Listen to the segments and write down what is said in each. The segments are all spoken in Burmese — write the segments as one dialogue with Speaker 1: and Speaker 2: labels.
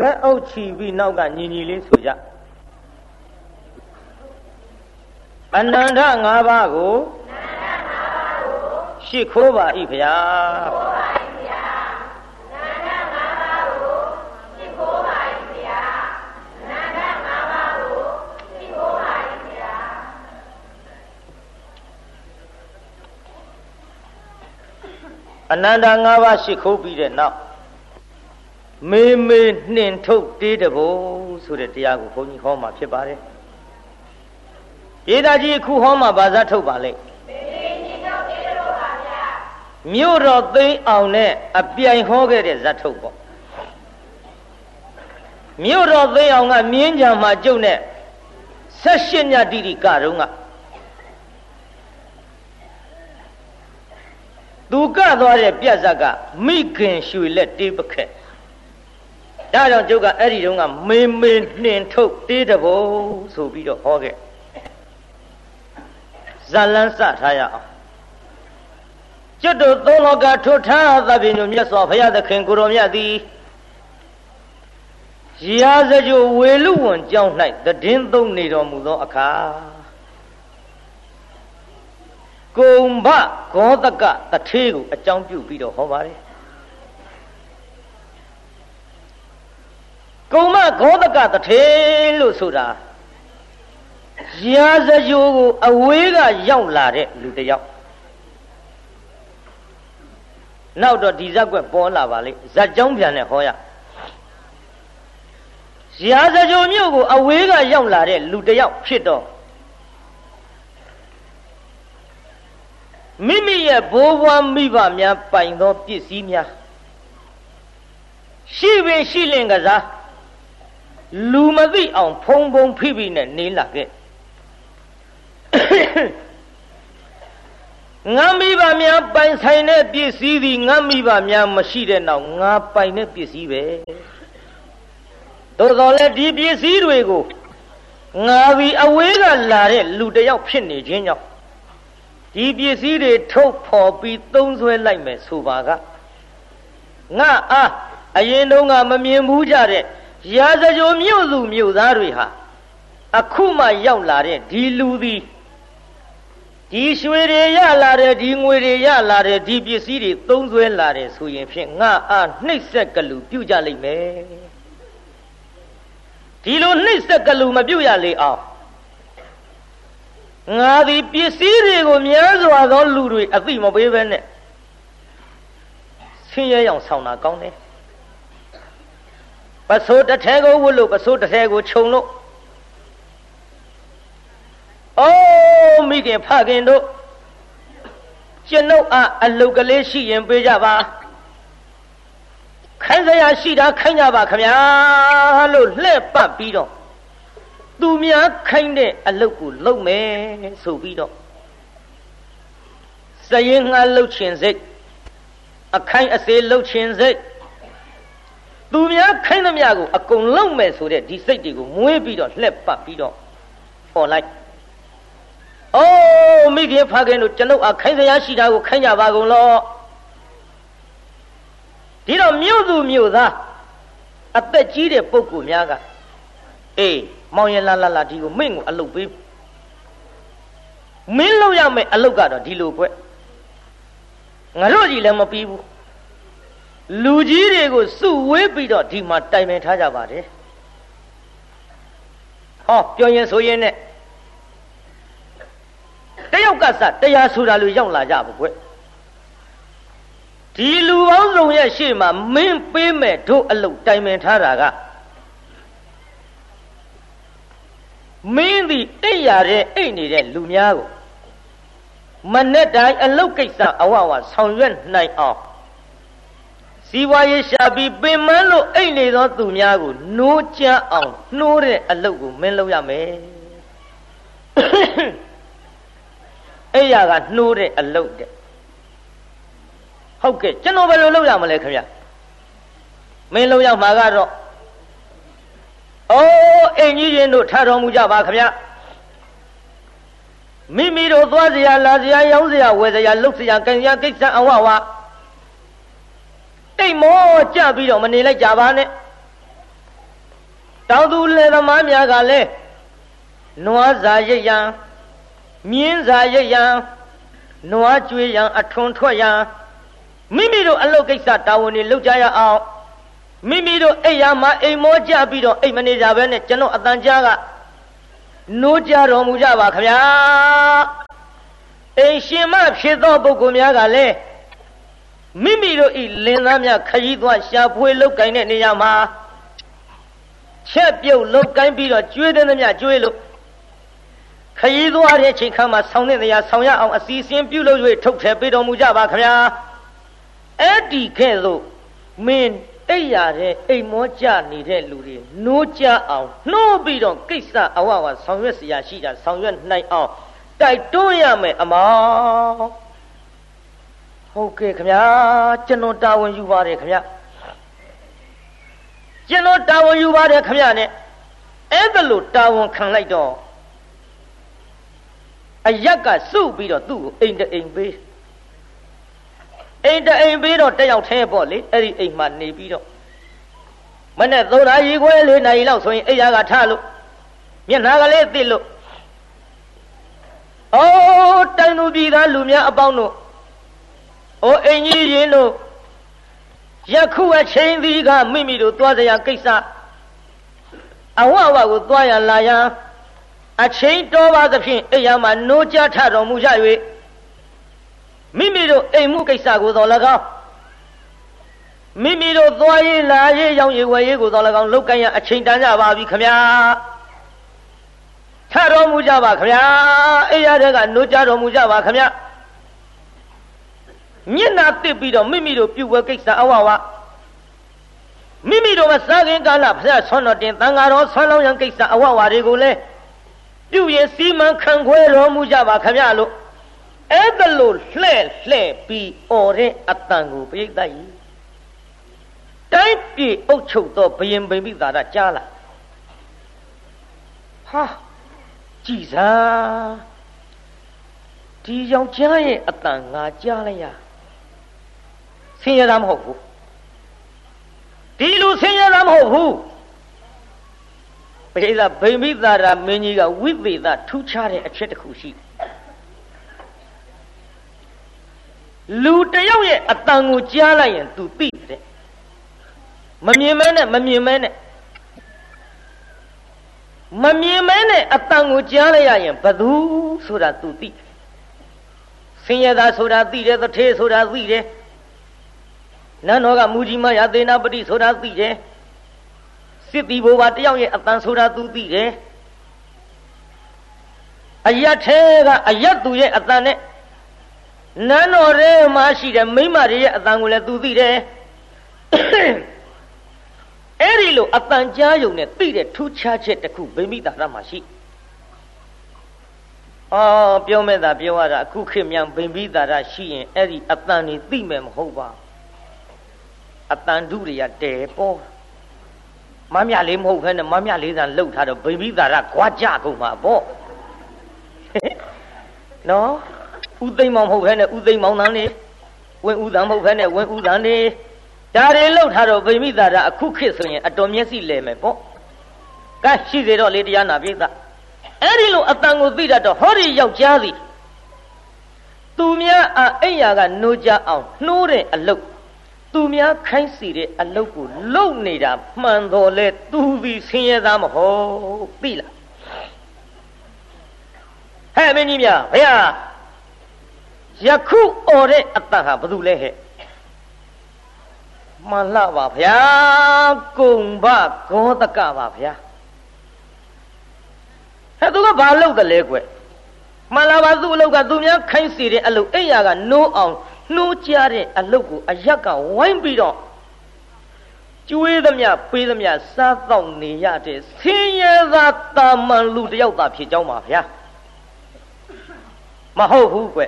Speaker 1: လက်အုပ်ချီပြီးနောက်ကညီညီလေးဆိုကြအနန္တ၅ပါးကိုရှ िख ိုးပါ၏ဗျာအနန္တ၅ပါးရှ िख ိုးပြီးတဲ့နောက် မေမေနှင်ထုတ်တေးတဘုံဆိုတဲ့တရားကိုဘုန်းကြီးဟောမှာဖြစ်ပါတယ်။ဧသားကြီးအခုဟောမှာဗာဇတ်ထုတ်ပါလိမ့်။မြို့တော်သိမ်းအောင်နဲ့အပြိုင်ဟောခဲ့တဲ့ဇတ်ထုတ်ပေါ့။မြို့တော်သိမ်းအောင်ကမြင်းကြံမှာကျုပ်နဲ့ဆက်ရှင်းညတိတိကတုံးကသူကသွားတဲ့ပြက်ဇက်ကမိခင်ရွှေလက်တေးပခက် ဒါကြောင့်ကျုပ်ကအဲ့ဒီတုန်းကမေမေနှင်ထုတ်တေးတဘုံဆိုပြီးတော့ဟောခဲ့ဇလန်းစထားရအောင်ကျွတ်တို့သုံးလောကထွတ်ထားသဗ္ဗညုမြတ်စွာဘုရားသခင်ကိုရောမြတ်သည်ရာဇကြိုဝေလူဝန်ကြောင်း၌တည်င်းသုံးနေတော်မူသောအခါကုံဘဂောတကတထေးကိုအကြောင်းပြုပြီးတော့ဟောပါတယ် ကုံမဂောတကတထေလို့ဆိုတာရာဇဂျိုးကိုအဝေးကရောက်လာတဲ့လူတစ်ယောက်နောက်တော့ဒီဇက်ွက်ပေါ်လာပါလေဇက်ကြောင်းပြန်နဲ့ဟောရရာဇဂျိုးမြို့ကိုအဝေးကရောက်လာတဲ့လူတစ်ယောက်ဖြစ်တော့မိမိရဲ့ဘိုးဘွားမိဘများပိုင်သောပစ္စည်းများရှိပင်ရှိလင်ကစား လူမသိအောင်ဖုံဖုံဖိဖိနဲ့နေလာခဲ့ငါမိဘများပိုင်ဆိုင်တဲ့ပစ္စည်းသည်ငါမိဘများမရှိတဲ့နောက်ငါပိုင်တဲ့ပစ္စည်းပဲသို့တော်လည်းဒီပစ္စည်းတွေကိုငါပြီးအဝေးကလာတဲ့လူတယောက်ဖြစ်နေခြင်းကြောင့်ဒီပစ္စည်းတွေထုတ်ဖော်ပြီးသုံးဆွဲလိုက်မယ်ဆိုပါကငါအားအရင်တုန်းကမမြင်ဘူးကြတဲ့ ရာဇကြိုမြို့သူမြို့သားတွေဟာအခုမှရောက်လာတဲ့ဒီလူသည်ဒီရွှေတွေရလာတယ်ဒီငွေတွေရလာတယ်ဒီပစ္စည်းတွေသုံးစွဲလာတယ်ဆိုရင်ဖြင့်ငါအားနှိပ်စက်ကလူပြုတ်ကြလိမ့်မယ်ဒီလိုနှိပ်စက်ကလူမပြုတ်ရလေအောင်ငါဒီပစ္စည်းတွေကိုများစွာသောလူတွေအသိမပေးဘဲနဲ့ဆင်းရဲအောင်ဆောင်တာကောင်းတယ် ပစိုးတစ်ထဲကိုဝတ်လို့ပစိုးတစ်ထဲကိုခြုံလို့အိုးမိခင်ဖခင်တို့ကျွန်ုပ်အားအလုတ်ကလေးရှိရင်ပေးကြပါခိုင်းစရာရှိတာခိုင်းကြပါခမညာလို့လှည့်ပတ်ပြီးတော့သူများခိုင်းတဲ့အလုတ်ကိုလုပ်မယ်ဆိုပြီးတော့စရင်ငှားလှုပ်ခြင်းစိတ်အခိုင်အစေလှုပ်ခြင်းစိတ် သူများခိုင်းသမျှကိုအကုန်လုံးမယ်ဆိုတဲ့ဒီစိတ်တွေကိုမွေးပြီးတော့လှက်ပတ်ပြီးတော့ပေါ်လိုက်။အိုးမိခင်ဖခင်တို့ကျွန်ုပ်အခိုင်းစရာရှိတာကိုခိုင်းကြပါကုန်လော။ဒီတော့မြို့သူမြို့သားအသက်ကြီးတဲ့ပုဂ္ဂိုလ်များကအေးမောင်ရလာလာလာဒီကိုမင်းကိုအလုပ်ပေးမင်းလုပ်ရမယ်အလုပ်ကတော့ဒီလိုကွငါတို့ကြီးလည်းမပြီးဘူး လူကြီးတွေကိုစုဝေးပြီးတော့ဒီမှာတိုင်ပင်ထားကြပါတယ်ဟောပြောရင်ဆိုရင်နဲ့တယောက်ကစတရားဆိုတာလူရောက်လာကြပါကွဒီလူပေါင်းစုံရဲ့ရှေ့မှာမင်းပေးမဲ့တို့အလုတ်တိုင်ပင်ထားတာကမင်းဒီအိပ်ရတဲ့အိပ်နေတဲ့လူများကိုမနဲ့တိုင်းအလုတ်ကိစ္စအဝဝဆောင်ရွက်နိုင်အောင် စီဝါရေးရှာပြီးပင်မလို့အိတ်နေသောသူများကိုနိုးကြအောင်နှိုးတဲ့အလုပ်ကိုမင်းလုပ်ရမယ်အဲ့ရကနှိုးတဲ့အလုပ်တဲ့ဟုတ်ကဲ့ကျွန်တော်ဘယ်လိုလုပ်ရမလဲခင်ဗျမင်းလုပ်ရမှာကတော့အိုးအိမ်ကြီးရင်တို့ထားတော်မူကြပါခင်ဗျမိမိတို့သွားစရာလာစရာရောင်းစရာဝယ်စရာလုပ်စရာကံစရာကိစ္စအဝဝ တိတ်မောကြပြီးတော့မနေလိုက်ကြပါနဲ့တောင်သူလယ်သမားများကလည်းနွားစာရိတ်ရန်မြင်းစာရိတ်ရန်နွားကျွေးရန်အထွန်ထွက်ရန်မိမိတို့အလုပ်ကိစ္စတာဝန်တွေလုပ်ကြရအောင်မိမိတို့အိယာမှာအိမ်မောကြပြီးတော့အိမ်မနေကြဘဲနဲ့ကျွန်တော်အတန်ကြားကနိုးကြတော်မူကြပါခဗျာအိမ်ရှင်မဖြစ်သောပုဂ္ဂိုလ်များကလည်း မိမိတို့ဤလင်သားများခရီးသွားရှာဖွေလုတ်ကင်တဲ့နေရာမှာချက်ပြုတ်လုတ်ကင်ပြီးတော့ကျွေးတဲ့များကျွေးလို့ခရီးသွားတဲ့အချိန်ခါမှာဆောင်းတဲ့နေရာဆောင်းရအောင်အစီအစဉ်ပြုလုပ်၍ထုတ်ထည့်ပေးတော်မူကြပါခင်ဗျာအဲ့ဒီကဲ့သို့မင်းတိတ်ရတဲ့အိမ်မောကြနေတဲ့လူတွေနှိုးကြအောင်နှိုးပြီးတော့ကိစ္စအဝဝဆောင်ရွက်စရာရှိတာဆောင်ရွက်နိုင်အောင်တိုက်တွန်းရမယ်အမောင် ဟုတ်ကဲ့ခင်ဗျာကျွန်တော်တာဝန်ယူပါတယ်ခင်ဗျာကျွန်တော်တာဝန်ယူပါတယ်ခင်ဗျာနဲ့အဲ့ဒါလို့တာဝန်ခံလိုက်တော့အရက်ကစုပြီးတော့သူ့ကိုအိမ်တအိမ်ပေးအိမ်တအိမ်ပေးတော့တက်ရောက်ထဲပေါ့လေအဲ့ဒီအိမ်မှာနေပြီးတော့မနဲ့သုံးနာရီခွဲလေးနာရီလောက်ဆိုရင်အိယာကထလို့မျက်နှာကလေးသိလို့အိုးတိုင်သူပြည်သားလူများအပေါင်းတို့ အိုးအင်ကြီးရင်တို့ယခုအချိန်ဒီကမိမိတို့သွားစရာကိစ္စအဝဝကိုသွားရလာရန်အချိန်တော်ပါသဖြင့်အိယာမှာနိုးကြထတော်မူကြ၍မိမိတို့အိမ်မှုကိစ္စကိုတော်၎င်းမိမိတို့သွားရေးလာရေးရောက်ရေးဝယ်ရေးကိုတော်၎င်းလောက်ကရအချိန်တန်ကြပါပြီခမညာထတော်မူကြပါခမညာအိယာတဲ့ကနိုးကြတော်မူကြပါခမညာ မျက်နာတစ်ပြီးတော့မိမိတို့ပြုဝဲကိစ္စအဝဝမိမိတို့မစားခင်ကာလဖျက်ဆွမ်းတော်တင်တန်ဃာတော်ဆွမ်းလောင်းရန်ကိစ္စအဝဝတွေကိုလည်းပြုရင်စီမံခန့်ခွဲတော်မူကြပါခမညာလို့အဲ့ဒါလို့လှဲ့လှဲ့ပြီးអော်တဲ့အတန်ကိုပြိတ္တကြီးတိုင်းပြည်အုပ်ချုပ်သောဘယင်ဗိမိသာရကြားလာဟာကြည်စားဒီယောက်ျားရဲ့အတန်ငါကြားလိုက်ရ ဆင်းရဲတာမဟုတ်ဘူးဒီလူဆင်းရဲတာမဟုတ်ဘူးပိဿဗိမိသာရမင်းကြီးကဝိသေသထူးခြားတဲ့အချက်တစ်ခုရှိလူတယောက်ရဲ့အတန်ကိုကြားလိုက်ရင် तू သိတယ်မမြင်မဲနဲ့မမြင်မဲနဲ့မမြင်မဲနဲ့အတန်ကိုကြားလိုက်ရရင်ဘသူဆိုတာ तू သိဆင်းရဲသားဆိုတာသိတယ်သထေးဆိုတာသိတယ် နန်းတော်ကမူကြီးမရသေနာပတိဆိုတာသိတယ်စစ်တီဘိုးပါတယောက်ရဲ့အတန်ဆိုတာ तू သိတယ်အယတ်ထဲကအယတ်သူရဲ့အတန်နဲ့နန်းတော်ထဲမှာရှိတဲ့မိမတွေရဲ့အတန်ကိုလည်းသူသိတယ်အဲ့ဒီလိုအတန်ကြားယုံနဲ့သိတဲ့ထူးခြားချက်တစ်ခုဗိမိတာရမှာရှိအော်ပြောမဲ့တာပြောရတာအခုခေတ်မြန်ဗိမိတာရရှိရင်အဲ့ဒီအတန်นี่သိမယ်မဟုတ်ပါ အတန်ဓုတွေကတဲပေါ်မမြလေးမဟုတ်ခဲနဲ့မမြလေးသာလှုပ်ထားတော့ဗိမိတာရခွာကြကုန်မှာပေါ့နော်ဥသိမ့်မောင်မဟုတ်ခဲနဲ့ဥသိမ့်မောင်တန်းနေဝင်ဥတန်းမဟုတ်ခဲနဲ့ဝင်ဥတန်းနေဒါတွေလောက်ထားတော့ဗိမိတာရအခုခေတ်ဆိုရင်အတော်မျက်စိလဲမယ်ပေါ့ကဲရှိသေးတော့လေတရားနာပိသအဲ့ဒီလိုအတန်ကိုသိတတ်တော့ဟောဒီယောက်ျားစီသူများအိယာကနိုးကြအောင်နှိုးတဲ့အလုတ် သူများခိုင်းစီတဲ့အလုတ်ကိုလုံနေတာမှန်တော်လဲသူသည်ဆင်းရဲသားမဟုတ်သိလားဟဲ့မင်းကြီးများဘုရားယခုអော်တဲ့အတ္တဟာဘာလို့လဲဟဲ့မှန်လှပါဗျာကုံဘဂောတကပါဗျာဟဲ့သူကဘာလုပ်တယ်လဲကွမှန်လားပါသူ့အလုပ်ကသူများခိုင်းစီတဲ့အလုပ်အိယာကနိုးအောင် နှိုးကြတဲ့အလုပ်ကိုအရက်ကဝိုင်းပြီးတော့ကျွေးသမျှပေးသမျှစားတော့နေရတဲ့ဆင်းရဲသာတာမန်လူတယောက်သာဖြစ်ကြောင်းပါဗျာမဟုတ်ဘူးကွ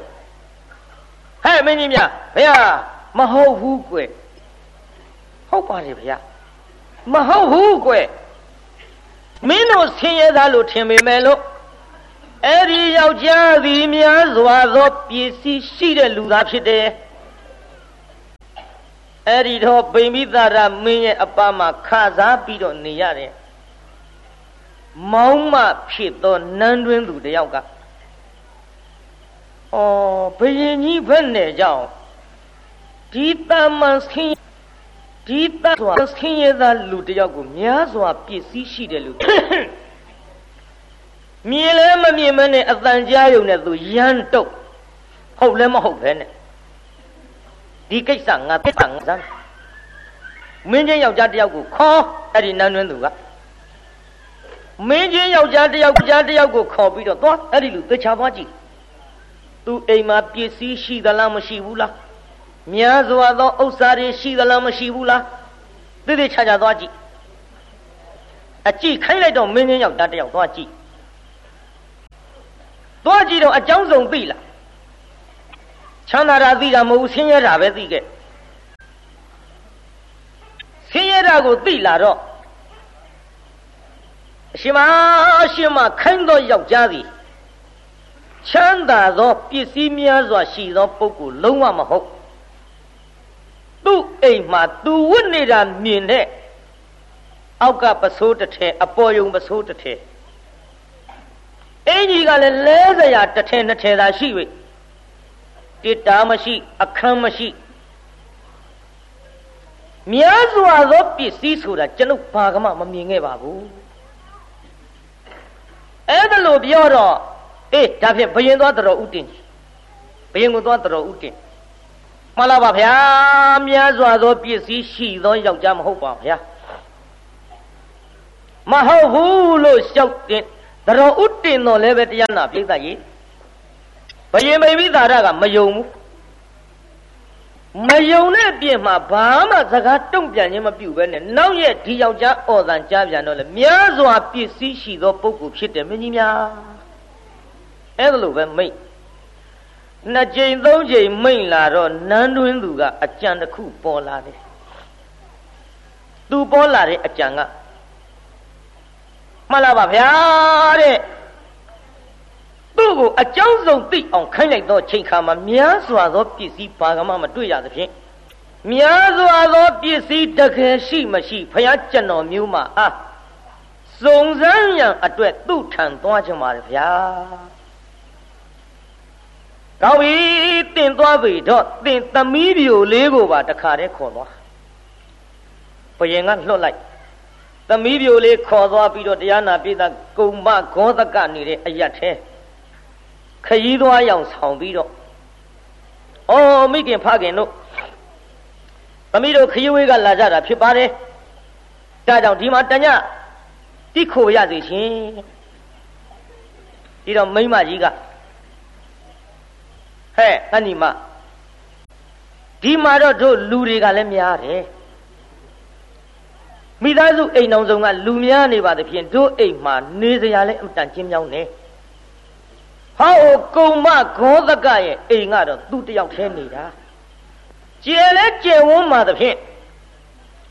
Speaker 1: ဟဲ့မင်းကြီးများဘုရားမဟုတ်ဘူးကွဟုတ်ပါလေဗျာမဟုတ်ဘူးကွမင်းတို့ဆင်းရဲသားလို့ထင်ပေမဲ့လို့ အဲ့ဒီယောက်ျားသည်များစွာသောပစ္စည်းရှိတဲ့လူသားဖြစ်တယ်အဲ့ဒီတော့ဗိမိသရမင်းရဲ့အပမှာခစားပြီးတော့နေရတယ်မောင်းမဖြစ်သောနန်းတွင်သူတယောက်ကဩဘယင်ကြီးဘက်နဲ့ကြောင့်ဒီတမန်ဆင်းဒီတစွာဆင်းရဲသားလူတယောက်ကိုများစွာပြည့်စည်ရှိတယ်လို့ မြင်လဲမမြင်မနဲ့အတန်ကြားယုံနဲ့သူရမ်းတုတ်ဟုတ်လဲမဟုတ်ပဲနဲ့ဒီကိစ္စငါပြစ်တာငါစမ်းမင်းချင်းယောက်ျားတယောက်ကိုခေါ်အဲ့ဒီနန်းတွင်းသူကမင်းချင်းယောက်ျားတယောက်ကြား တယောက်ကိုခေါ်ပြီးတော့သွားအဲ့ဒီလူသေချာသွားကြည့်သူအိမ်မှာပစ္စည်းရှိသလားမရှိဘူးလားများစွာသောဥစ္စာတွေရှိသလားမရှိဘူးလားသိသိချာချာသွားကြည့်အကြည့်ခိုင်းလိုက်တော့မင်းချင်းယောက်ျားတယောက်သွားကြည့် သွားကြည့်တော့အကြောင်းစုံသိလားချမ်းသာတာသိတာမဟုတ်ဘူးဆင်းရဲတာပဲသိခဲ့ဆင်းရဲတာကိုသိလာတော့အရှင်မအရှင်မခိုင်းသောယောက်ျားသည်ချမ်းသာသောပစ္စည်းများစွာရှိသောပုဂ္ဂိုလ်လုံးဝမဟုတ်သူ့အိမ်မှာသူဝတ်နေတာမြင်တဲ့အောက်ကပစိုးတစ်ထည်အပေါ်ယုံပစိုးတစ်ထည် အင်ကြီးကလည်းလဲစရာတစ်ထည်နှစ်ထည်သာရှိ၍တစ်တာမရှိအခန်းမရှိများစွာသောပစ္စည်းဆိုတာကျွန်ုပ်ဘာကမှမမြင်ခဲ့ပါဘူးအဲ့ဒါလို့ပြောတော့အေးဒါဖြင့်ဘယင်သွားတော်ဥတင်ဘယင်ကိုသွားတော်ဥတင်မှန်လားပါဗျာများစွာသောပစ္စည်းရှိသောယောက်ျားမဟုတ်ပါဗျာမဟုတ်ဘူးလို့လျှောက်တင် တော်ဥတင်တော်လည်းပဲတရားနာပြိဿကြီးဘယင်မိမိသာရကမယုံဘူးမယုံတဲ့ပြင်မှာဘာမှစကားတုံ့ပြန်ခြင်းမပြုဘဲနဲ့နောက်ရက်ဒီယောက်ျားအော်တန်ကြားပြန်တော့လေများစွာပစ္စည်းရှိသောပုဂ္ဂိုလ်ဖြစ်တယ်မင်းကြီးများအဲ့ဒါလိုပဲမိတ်နှစ်ကြိမ်သုံးကြိမ်မိတ်လာတော့နန်းတွင်းသူကအကြံတစ်ခုပေါ်လာတယ်သူပေါ်လာတဲ့အကြံက မှတ်လားပါဗျာတဲ့သူ့ကိုအကြောင်းဆုံးသိအောင်ခိုင်းလိုက်သောချိန်ခါမှာများစွာသောပစ္စည်းဘာကမှမတွေ့ရသဖြင့်များစွာသောပစ္စည်းတကယ်ရှိမရှိဖယားကျွန်တော်မျိုးမှာအာစုံစမ်းရန်အတွက်သူ့ထံသွားချင်ပါတယ်ဗျာကောင်းပြီတင်သွားပြီတော့တင်သမီးပြိုလေးကိုပါတခါတည်းခေါ်သွားဘယင်ကလွတ်လိုက် သမီးပြိုလေးခေါ်သွားပြီးတော့တရားနာပိသကုံမဂောသကနေတဲ့အရက်သေးခရီးသွားရောက်ဆောင်ပြီးတော့ဩမိခင်ဖခင်တို့သမီးတို့ခရီးဝေးကလာကြတာဖြစ်ပါတယ်ဒါကြောင့်ဒီမှာတညတိခိုရစေရှင်ဒီတော့မိမကြီးကဟဲ့အနိမဒီမှာတော့တို့လူတွေကလည်းများတယ် မိသားစုအိမ်အောင်ဆုံးကလူများနေပါသဖြင့်တို့အိမ်မှာနေစရာလည်းအမတန်ကျင်းမြောင်းနေဟောကုံမဂောသကရဲ့အိမ်ကတော့သူ့တယောက်ထဲနေတာကျယ်လဲကျယ်ဝန်းမှာသဖြင့်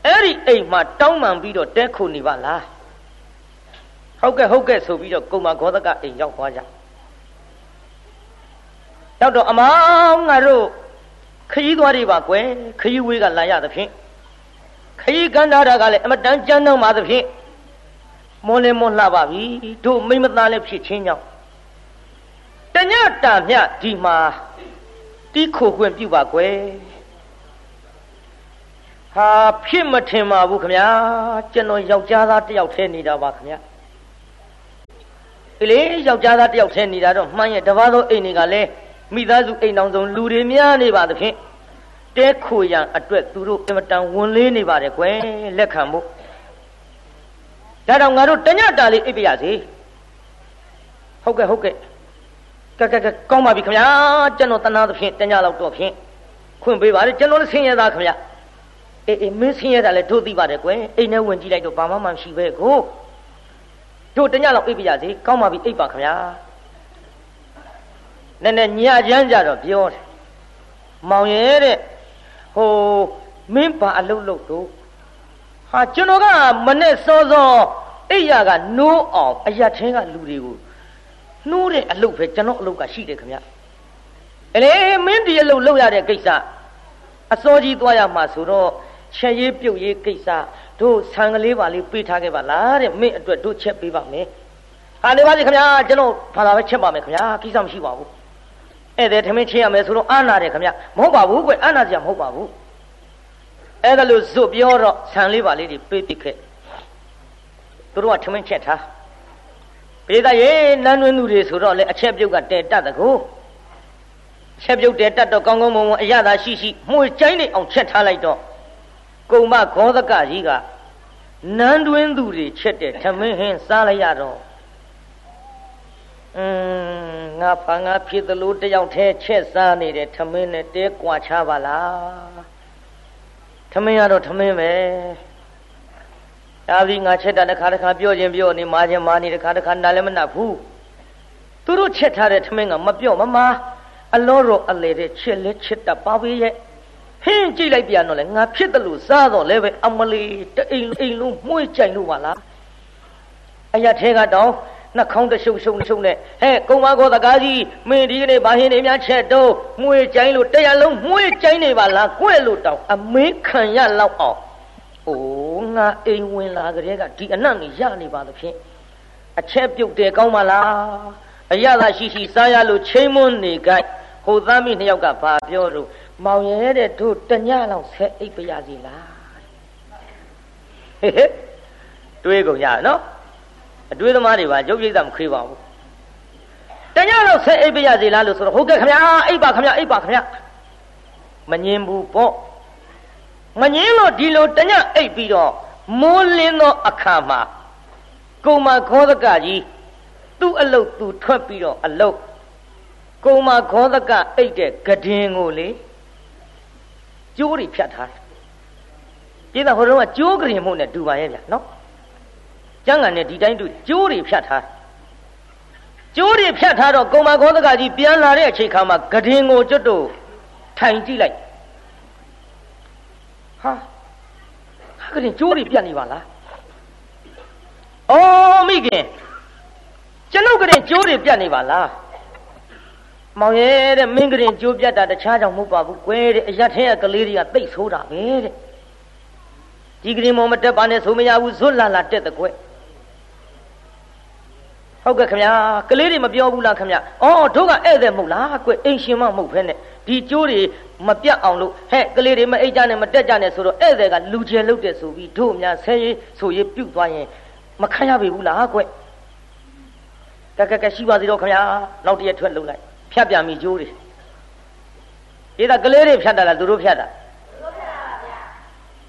Speaker 1: အဲ့ဒီအိမ်မှာတောင်းပန်ပြီးတော့တဲခုနေပါလားဟုတ်ကဲ့ဟုတ်ကဲ့ဆိုပြီးတော့ကုံမဂောသကအိမ်ရောက်သွားကြရောက်တော့အမောင်းငါတို့ခရီးသွားတွေပါကွယ်ခရီးဝေးကလာရသဖြင့် ခရီးကန္တာကလည်းအမတန်ကြမ်းတော့မှာသဖြင့်မွန်လည်းမွန်လှပါပြီတို့မိမသားလည်းဖြစ်ချင်းကြောင့်တညတာမြဒီမှာတီးခိုခွင့်ပြုပါကွယ်ဟာဖြစ်မထင်ပါဘူးခမညာကျွန်တော်ယောက်ျားသားတယောက်ထဲနေတာပါခမညာဒီလေယောက်ျားသားတယောက်ထဲနေတာတော့မှန်းရဲ့တပါးသောအိမ်တွေကလည်းမိသားစုအိမ်အောင်ဆုံးလူတွေများနေပါသဖြင့် တဲခိုရန်အတွက်သူတို့အမတန်ဝန်လေးနေပါတယ်ကွယ်လက်ခံဖို့ဒါတော့ငါတို့တညတာလေးအိပ်ပြရစီဟုတ်ကဲ့ဟုတ်ကဲ့ကဲကဲကဲကောင်းပါပြီခင်ဗျာကျွန်တော်တနာသဖြင့်တညလောက်တော့ဖြင့်ခွင့်ပေးပါလေကျွန်တော်လည်းဆင်းရဲသားခင်ဗျာအေးအေးမင်းဆင်းရဲတာလည်းတို့သိပါတယ်ကွယ်အိမ်ထဲဝင်ကြည့်လိုက်တော့ဘာမှမရှိပဲကိုတို့တညလောက်အိပ်ပြရစီကောင်းပါပြီအိပ်ပါခင်ဗျာနည်းနည်းညချမ်းကြတော့ပြောတယ်မောင်ရဲ့တဲ့ဟို မင်းဘာအလုပ်လုပ်တော့ဟာကျွန်တော်ကမနဲ့စောစောအိယာကနိုးအောင်အရက်ချင်းကလူတွေကိုနှိုးတဲ့အလုပ်ပဲကျွန်တော်အလုပ်ကရှိတယ်ခင်ဗျအလေမင်းဒီအလုပ်လုပ်ရတဲ့ကိစ္စအစောကြီးသွားရမှာဆိုတော့ချက်ရေးပြုတ်ရေးကိစ္စတို့ဆံကလေးပါလေးပေးထားခဲ့ပါလားတဲ့မင်းအတွက်တို့ချက်ပေးပါမယ်ဟာနေပါစေခင်ဗျာကျွန်တော်ဘာသာပဲချက်ပါမယ်ခင်ဗျာကိစ္စမရှိပါဘူးဧည့်သည်ထမင်းချင်းရမယ်ဆိုတော့အာနာတယ်ခင်ဗျာမဟုတ်ပါဘူးကွအာနာစရာမဟုတ်ပါဘူး အဲ့ဒါလို့ဇွတ်ပြောတော့ဆံလေးပါလေးတွေပေးပစ်ခဲ့သူတို့ကထမင်းချက်ထားပေသားရေနန်းတွင်းသူတွေဆိုတော့လေအချက်ပြုတ်ကတဲတတ်တကူချက်ပြုတ်တဲတတ်တော့ကောင်းကောင်းမွန်မွန်အရသာရှိရှိမှုကျိုင်းနေအောင်ချက်ထားလိုက်တော့ကုံမခောသကကြီးကနန်းတွင်းသူတွေချက်တဲ့ထမင်းဟင်းစားလိုက်ရတော့อืมငါဖာငါဖြစ်သလိုတယောက်တည်းချက်စားနေတဲ့ထမင်းနဲ့တဲကွာချပါလား ထမင်းရတော့ထမင်းပဲဒါပြီးငါချက်တာတစ်ခါတစ်ခါပြောခြင်းပြောနေမာခြင်းမာနေတစ်ခါတစ်ခါနားလည်းမနှက်ဘူးသူတို့ချက်ထားတဲ့ထမင်းကမပြော့မမာအလောတော်အလေတဲ့ချက်လက်ချက်တပါပေးရဲ့ဟင်းကြည့်လိုက်ပြန်တော့လေငါဖြစ်တယ်လို့စားတော့လဲပဲအမလီတအိမ်အိမ်လုံးမှုေးကြိုင်လို့ပါလားအရာထဲကတောင်း နှခေါင်းတရှုပ်ရှုပ်ရှုပ်နဲ့ဟဲ့ကုံမကောတကားကြီးမင်းဒီကနေ့ဘာဟင်းနေများချက်တော့မှုေးကြိုင်လို့တရားလုံးမှုေးကြိုင်နေပါလားကွဲ့လို့တောင်းအမေးခံရလောက်အောင်အိုးငါအိမ်ဝင်လာကြတဲ့ကဒီအနတ်ကြီးရနေပါသဖြင့်အချက်ပြုတ်တယ်ကောင်းပါလားအရသာရှိရှိစားရလို့ချိန်မွန်းနေကြဟိုသားမိနှစ်ယောက်ကဘာပြောတော့မောင်ရဲတဲ့တို့တညလောက်ဆက်အိပ်ပါရစီလားဟေးဟေးတွေးကုန်ရနော် အတွေးသမားတွေပါရုပ်ရိပ်သာမခေးပါဘူးတညလောက်ဆက်အိပ်ပါရစီလားလို့ဆိုတော့ဟုတ်ကဲ့ခင်ဗျာအိပ်ပါခင်ဗျာအိပ်ပါခင်ဗျာမငင်းဘူးပေါ့မငင်းလို့ဒီလိုတညအိပ်ပြီးတော့မိုးလင်းသောအခါမှာကုံမခောသကကြီးသူ့အလုတ်သူထွက်ပြီးတော့အလုတ်ကုံမခောသကအိတ်တဲ့ဂဒင်ကိုလေကျိုးတွေဖြတ်ထားတယ်ပြည်သားဟိုတုန်းကကျိုးကရင်မှုနဲ့တူပါရဲ့ဗျနော် ကျန်းကန်နဲ့ဒီတိုင်းတူကျိုးတွေဖြတ်ထားကျိုးတွေဖြတ်ထားတော့ကုံမခောသကကြီးပြန်လာတဲ့အချိန်ခါမှာဂဒင်ကိုကျွတ်တို့ထိုင်ကြည့်လိုက်ဟာဟာကရင်ကျိုးတွေပြတ်နေပါလားအော်မိခင်ကျွန်ုပ်ကရင်ကျိုးတွေပြတ်နေပါလားမောင်ရဲ့တဲ့မင်းကရင်ကျိုးပြတ်တာတခြားကြောင့်မဟုတ်ပါဘူးကွယ်တဲ့အရက်ထဲကကလေးတွေကတိတ်ဆိုးတာပဲတဲ့ဒီကရင်မောင်မတက်ပါနဲ့ဆိုမရဘူးဇွတ်လာလာတက်တဲ့ကွယ် ဟုတ်ကဲ့ခင်ဗျာကလေးတွေမပြောဘူးလားခင်ဗျာအော်တို့ကဧည့်သည်မဟုတ်လားကွအိမ်ရှင်မမဟုတ်ဖ ೇನೆ ဒီကျိုးတွေမပြတ်အောင်လို့ဟဲ့ကလေးတွေမအိတ်ကြနဲ့မတက်ကြနဲ့ဆိုတော့ဧည့်သည်ကလူကျယ်လုတ်တဲ့ဆိုပြီးတို့များဆဲရေးဆိုရေးပြုတ်သွားရင်မခံရပြီဘူးလားကွကကကရှိပါသေးတော့ခင်ဗျာနောက်တရက်ထွက်လုံလိုက်ဖြတ်ပြန်ပြီကျိုးတွေဒီကကလေးတွေဖြတ်တာလားသူတို့ဖြတ်တာ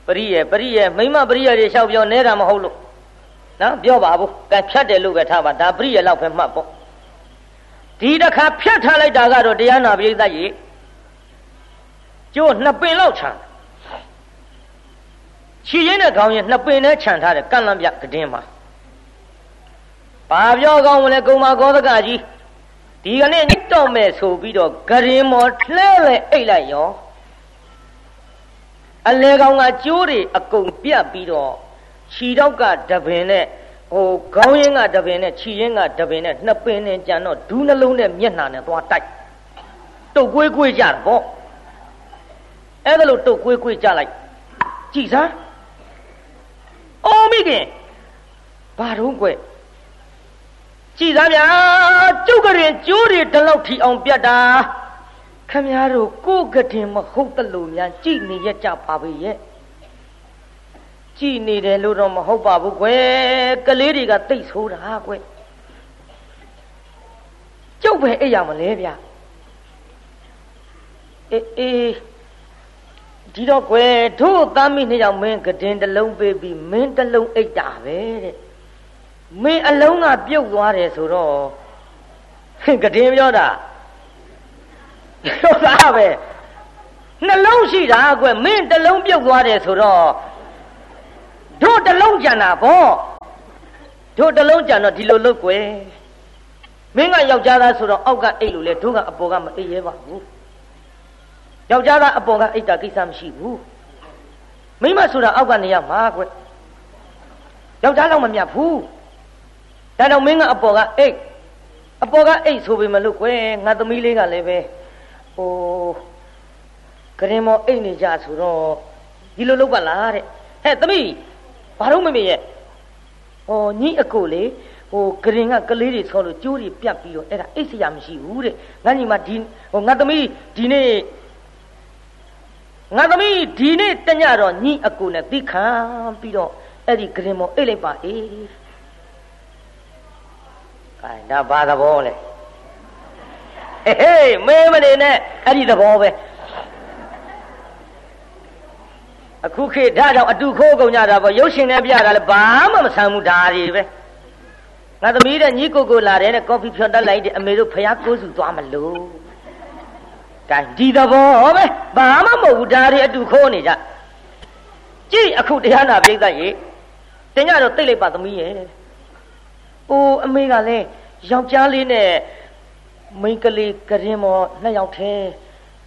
Speaker 1: ပရိယေပရိယေမိမပရိယေတွေလျှောက်ပြောနေတာမဟုတ်လို့ နော်ပြောပါဘူးကဖြတ်တယ်လို့ပဲထားပါဒါပရိယေလောက်ပဲမှတ်ပေါ့ဒီတစ်ခါဖြတ်ထားလိုက်တာကတော့တရားနာပိဋကရေကျိုးနှစ်ပင်လောက်ခြံခြေရင်းနဲ့ခေါင်းရင်းနှစ်ပင်နဲ့ခြံထားတယ်ကန့်လန့်ပြကတင်းမှာဘာပြောကောင်းမလဲကုံမကောသကကြီးဒီကနေ့ညတော့မဲ့ဆိုပြီးတော့ဂရင်မော်လှဲလဲအိတ်လိုက်ရောအလဲကောင်ကကျိုးတွေအကုန်ပြတ်ပြီးတော့ ခြီတော့ကတပင်နဲ့ဟိုခေါင်းရင်းကတပင်နဲ့ခြီရင်းကတပင်နဲ့နှစ်ပင်နဲ့ကြံတော့ဒူးနှလုံးနဲ့မျက်နှာနဲ့သွားတိုက်တုတ်ကွေးကွေးကြတာပေါ့အဲ့ဒါလို့တုတ်ကွေးကွေးကြလိုက်ကြည်စမ်းအော်မိခင်ဘာတော့ကွကြည်သားဗျာကျုပ်ကရင်ကျိုးတွေဒီလောက်ထီအောင်ပြတ်တာခမည်းတော်ကိုကတင်မဟုတ်တလို့များကြည်နေရကြပါပဲရဲ့ ကြည်နေတယ်လို့တော့မဟုတ်ပါဘူးကွယ်ကလေးတွေကတိတ်ဆိုးတာကွယ်ကျုပ်ပဲအိပ်ရမလဲဗျာအေးအေးဒီတော့ကွယ်တို့သားမိနှစ်ယောက်မင်းကတင်တလုံးပေးပြီးမင်းတလုံးအိတ်တာပဲတဲ့မင်းအလုံးကပြုတ်သွားတယ်ဆိုတော့ကတင်ပြောတာပြောတာပဲနှလုံးရှိတာကွယ်မင်းတလုံးပြုတ်သွားတယ်ဆိုတော့ တို့တလုံးကြံတာဗောတို့တလုံးကြံတော့ဒီလိုလုပ်ကွယ်မင်းကယောက်ျားသားဆိုတော့အောက်ကအိတ်လို့လေတို့ကအပေါ်ကမအိတ်ရဲပါဘူးယောက်ျားသားအပေါ်ကအိတ်တာကိစ္စမရှိဘူးမိမဆိုတာအောက်ကနေရမှာကွယောက်ျားလောက်မမြတ်ဘူးဒါတော့မင်းကအပေါ်ကအိတ်အပေါ်ကအိတ်ဆိုပေမလို့ကွယ်ငါသမီးလေးကလည်းပဲဟိုကရင်မောအိတ်နေကြဆိုတော့ဒီလိုလုပ်ပါလားတဲ့ဟဲ့သမီး ဘာလို့မမေ့ရဲ့ဟောညီအကိုလေဟိုဂရင်ကကလေးတွေဆောလို့ကျိုးတွေပြတ်ပြီးတော့အဲ့ဒါအိတ်စရာမရှိဘူးတဲ့ငါညီမဒီဟိုငါသမီးဒီနေ့ငါသမီးဒီနေ့တညတော့ညီအကိုနဲ့သိခံပြီးတော့အဲ့ဒီဂရင်မောအိတ်လိုက်ပါအေးအဲဒါဘာသဘောလဲဟေးဟေးမဲမနေနဲ့အဲ့ဒီသဘောပဲ အခုခေတ်ဒါကြောင့်အတူခိုးကုန်ကြတာပေါ့ရုပ်ရှင်နဲ့ပြတာလည်းဘာမှမဆန်ဘူးဒါတွေပဲငါသမီးတဲ့ညီကိုကိုလာတယ်တဲ့ကော်ဖီဖြော်တက်လိုက်တယ်အမေတို့ဖះကိုးစုသွားမလို့ကဲဒီသဘောပဲဘာမှမဟုတ်ဘူးဒါတွေအတူခိုးနေကြကြည့်အခုတရားနာပြိဿရေတင်ကြတော့တိတ်လိုက်ပါသမီးရဲ့အိုးအမေကလည်းယောက်ျားလေးနဲ့မိန်းကလေးကရင်မောနှစ်ယောက်ထဲ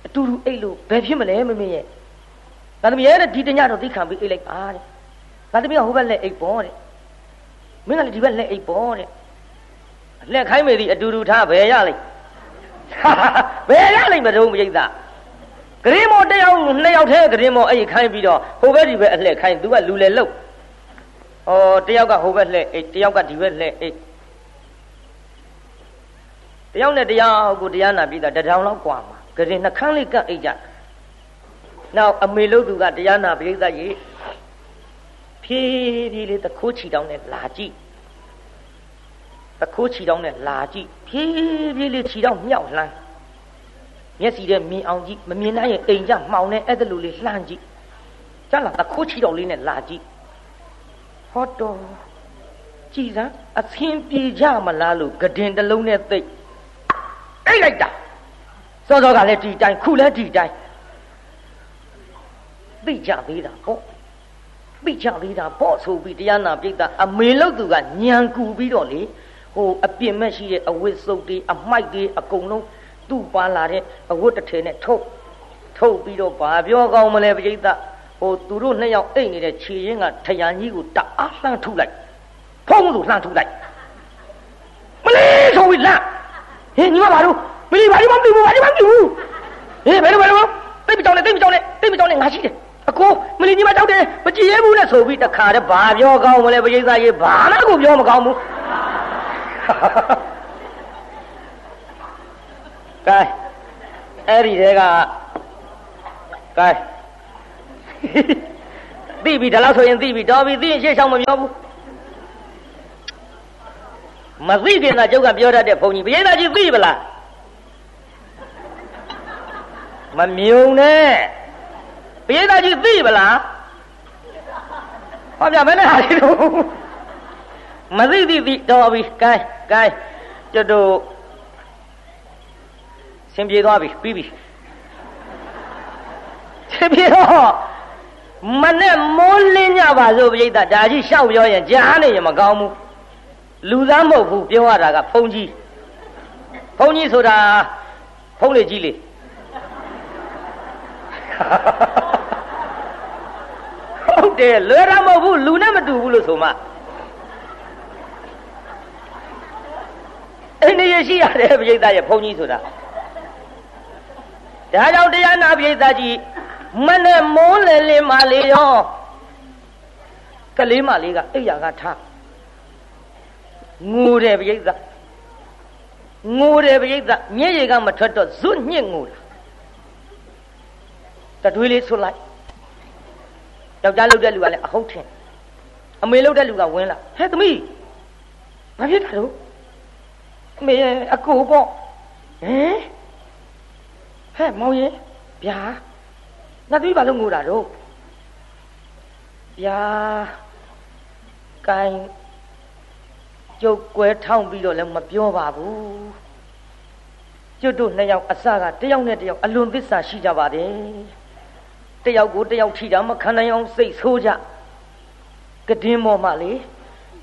Speaker 1: အတူတူအိတ်လို့ဘယ်ဖြစ်မလဲမမေရဲ့ ငါသမီးရဲ့ဒီတညတော့သိခံပြီးအိတ်လိုက်ပါတဲ့ငါသမီးကဟိုဘက်လက်အိတ်ပေါ်တဲ့မင်းကလည်းဒီဘက်လက်အိတ်ပေါ်တဲ့လက်ခိုင်းမေသည်အတူတူထားဘယ်ရလိုက်ဘယ်ရလိုက်မတုံးပြိဿဂရင်မောတယောက်နှစ်ယောက်ထဲဂရင်မောအဲ့ခိုင်းပြီးတော့ဟိုဘက်ဒီဘက်အလှည့်ခိုင်းသူကလူလေလုတ်ဩတယောက်ကဟိုဘက်လှည့်အိတ်တယောက်ကဒီဘက်လှည့်အိတ်တယောက်နဲ့တယောက်ကိုတရားနာပြီးတာတထောင်လောက်กว่าမှာဂရင်နှခမ်းလေးကပ်အိတ်ကြ နောက်အမေလို့သူကတရားနာပိဋကရေဖြည်းဖြည်းလေးတခိုးချီတောင်းနဲ့လာကြည့်တခိုးချီတောင်းနဲ့လာကြည့်ဖြည်းဖြည်းလေးချီတောင်းမြောက်လှမ်းမျက်စီထဲမြင်အောင်ကြည့်မမြင်နိုင်ရင်အိမ်ကြမှောင်နေအဲ့ဒါလိုလေးလှမ်းကြည့်ကြလားတခိုးချီတောင်းလေးနဲ့လာကြည့်ဟောတော်ကြည်စမ်းအသင်ပြေကြမလားလို့ဂဒင်တစ်လုံးနဲ့သိအိတ်လိုက်တာစောစောကလည်းဒီတိုင်းခုလည်းဒီတိုင်း သိကြသေးတာပေါ့သိကြသေးတာပေါ့ဆိုပြီးတရားနာပိဋကအမေလို့သူကညံကူပြီးတော့လေဟိုအပြစ်မဲ့ရှိတဲ့အဝတ်စုပ်တွေအမိုက်တွေအကုန်လုံးသူ့ပါလာတဲ့အဝတ်တစ်ထည်နဲ့ထုတ်ထုတ်ပြီးတော့ဘာပြောကောင်းမလဲပိဋကဟိုသူတို့နှစ်ယောက်အိတ်နေတဲ့ခြေရင်းကထရန်ကြီးကိုတအားလှမ်းထုလိုက်ဖုံးလို့လှမ်းထုလိုက်မလေးဆိုပြီးလှမ်းဟင်ညီမဘာလို့မလေးဘာလို့မသိဘူးဘာလို့မသိဘူးဟင်ဘယ်လိုဘယ်လိုတိတ်မကြောက်နဲ့တိတ်မကြောက်နဲ့တိတ်မကြောက်နဲ့ငါရှိတယ် အကိုမလီကြီးမကြောက်တယ်မကြည်ရဲဘူးနဲ့ဆိုပြီးတခါတည်းဘာပြောကောင်းမလဲပရိသတ်ကြီးဘာမှကိုပြောမကောင်းဘူးကဲအဲ့ဒီတဲကကဲသိပြီဒါလို့ဆိုရင်သိပြီတော်ပြီသိရင်ရှေ့ဆောင်မပြောဘူးမသိခင်သာကျုပ်ကပြောတတ်တဲ့ဘုန်းကြီးပရိသတ်ကြီးသိပလားမမြုံနဲ့ ပရိသတ်ကြီးသိပလားဟောပြမနဲ့ဟာလေးတို့မသိသိသိတော်ပြီကဲကဲကျွတ်တို့ဆင်ပြေသွားပြီပြီးပြီဆင်ပြေတော့မနဲ့မိုးလင်းကြပါစို့ပြိဿဒါကြီးရှောက်ပြောရင်ကြားနေရင်မကောင်းဘူးလူသားမဟုတ်ဘူးပြောရတာကဖုန်ကြီးဖုန်ကြီးဆိုတာဖုန်လေကြီးလေ ဟုတ်တယ်လွယ်တာမဟုတ်ဘူးလူနဲ့မတူဘူးလို့ဆိုမှအိန္ဒိယရှိရတယ်ပြိဿရဲ့ဘုန်းကြီးဆိုတာဒါကြောင့်တရားနာပြိဿကြီးမနဲ့မိုးလေလင်းမလေးရောကလေးမလေးကအိယာကထားငိုတယ်ပြိဿငိုတယ်ပြိဿမျက်ရည်ကမထွက်တော့ဇွတ်ညှစ်ငိုတာတတွေးလေးဆွလိုက် ယောက်ျားလှုပ်တဲ့လူကလည်းအဟုတ်ထင်အမေလှုပ်တဲ့လူကဝင်လာဟဲ့သမီးဘာဖြစ်တာလို့အမေအကူပေါ့ဟမ်ဟဲ့မောင်ရင်ဗျာနှစ်သမီးဘာလို့ငိုတာတော့ဗျာကိုင်းကျုပ်ကွဲထောင်းပြီးတော့လည်းမပြောပါဘူးကျွတ်တို့နှစ်ယောက်အစကတယောက်နဲ့တယောက်အလွန်သစ္စာရှိကြပါတယ် တယောက်ကိုတယောက်ထိတာမခံနိုင်အောင်စိတ်ဆိုးကြကဒင်းပေါ်မှာလေ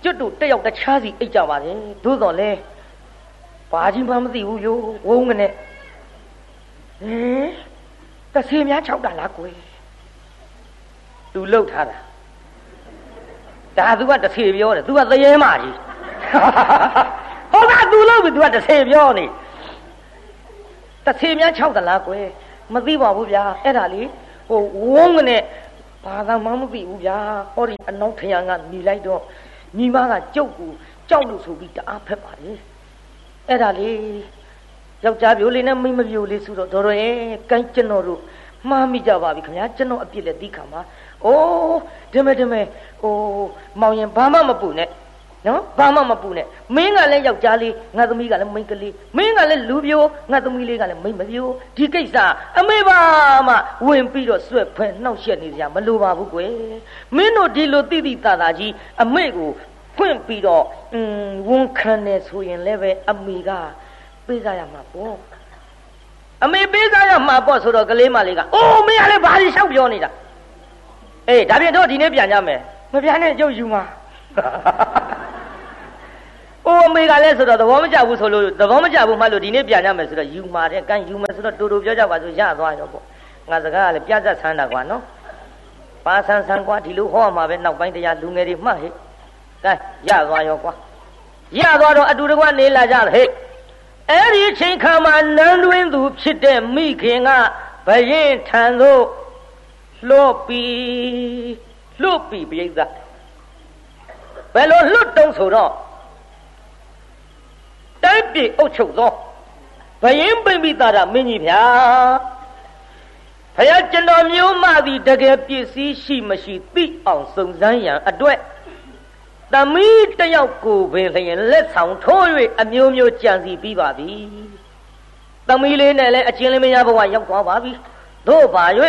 Speaker 1: ကျွတ်တို့တယောက်တခြားစီအိတ်ကြပါလေသို့တော်လဲဘာကြီးမှမသိဘူးယောဝုန်းကနေဟင်တဆေးများ၆တာလားကွယ်သူလှုပ်ထားတာဒါသူကတဆေးပြောတယ်သူကသရဲမကြီးဟုတ်ကသူလှုပ်ပြီသူကတဆေးပြောနေတဆေးများ၆တာလားကွယ်မသိပါဘူးဗျာအဲ့ဒါလေ ဟိုဝုန်းကနေဘာသာမှမသိဘူးဗျာဟောဒီအနောက်ထရံကနေလိုက်တော့ညီမကကြုတ်ကိုကြောက်လို့ဆိုပြီးတအားဖက်ပါလေအဲ့ဒါလေးယောက်ျားပြိုလေးနဲ့မိန်းမပြိုလေးဆိုတော့တော်တော်ရဲ့ကိုင်းကျွန်တော်တို့မှားမိကြပါပြီခင်ဗျာကျွန်တော်အပြစ်လည်းသိခံပါအိုးဒီမဲ့ဒီမဲ့ဟိုမောင်ရင်ဘာမှမပူနဲ့ နော်ဘာမှမပူနဲ့မင်းကလည်းယောက်ျားလေးငါသမီးကလည်းမိန်းကလေးမင်းကလည်းလူပြိုငါသမီးလေးကလည်းမိန်းမပြိုဒီကိစ္စအမေပါမှဝင်ပြီးတော့ဆွဲဖဲနှောက်ရက်နေကြမလိုပါဘူးကွယ်မင်းတို့ဒီလိုတိတိတသာကြီးအမေကိုဖွင့်ပြီးတော့อืมဝန်ခံနေဆိုရင်လည်းပဲအမေကပေးစားရမှာပေါ့အမေပေးစားရမှာပေါ့ဆိုတော့ကလေးမလေးကအိုးမင်းကလည်းဘာလို့ရှောက်ပြောနေတာအေးဒါပြင်တော့ဒီနေ့ပြန်ကြမယ်မပြန်နဲ့ကြုတ်ယူမှာ အိုးအမေကလည်းဆိုတော့သဘောမကျဘူးဆိုလို့သဘောမကျဘူးမှလို့ဒီနေ့ပြန်ကြမယ်ဆိုတော့ယူမှာတဲ့ကန်ယူမယ်ဆိုတော့တူတူပြောကြပါဆိုရသွားရောပေါ့ငါစကားကလည်းပြတ်သက်ဆန်းတာကွာနော်ပါဆန်းဆန်းကွာဒီလိုဟောမှာပဲနောက်ပိုင်းတရားလူငယ်တွေမှတ်ဟဲ့ကဲရသွားရောကွာရသွားတော့အတူတကွနေလာကြဟဲ့အဲ့ဒီချိန်ခါမှာနန်းတွင်သူဖြစ်တဲ့မိခင်ကဘရင်ထံသို့လွတ်ပြီးလွတ်ပြီးပြိဿဘယ်လိုလွတ်တုံးဆိုတော့ တိုင်းပြည်အုပ်ချုပ်သောဘယင်းပိမိတာရမင်းကြီးဗျာဖယားကျွန်တော်မျိုးမသည်တကယ်ပစ္စည်းရှိမရှိသိအောင်စုံစမ်းရန်အတွက်သမီးတယောက်ကိုပင်လျင်လက်ဆောင်ထိုး၍အမျိုးမျိုးကြံစီပြီးပါပြီသမီးလေးနဲ့လည်းအချင်းလေးမရဘဝရောက်သွားပါပြီတို့ပါ၍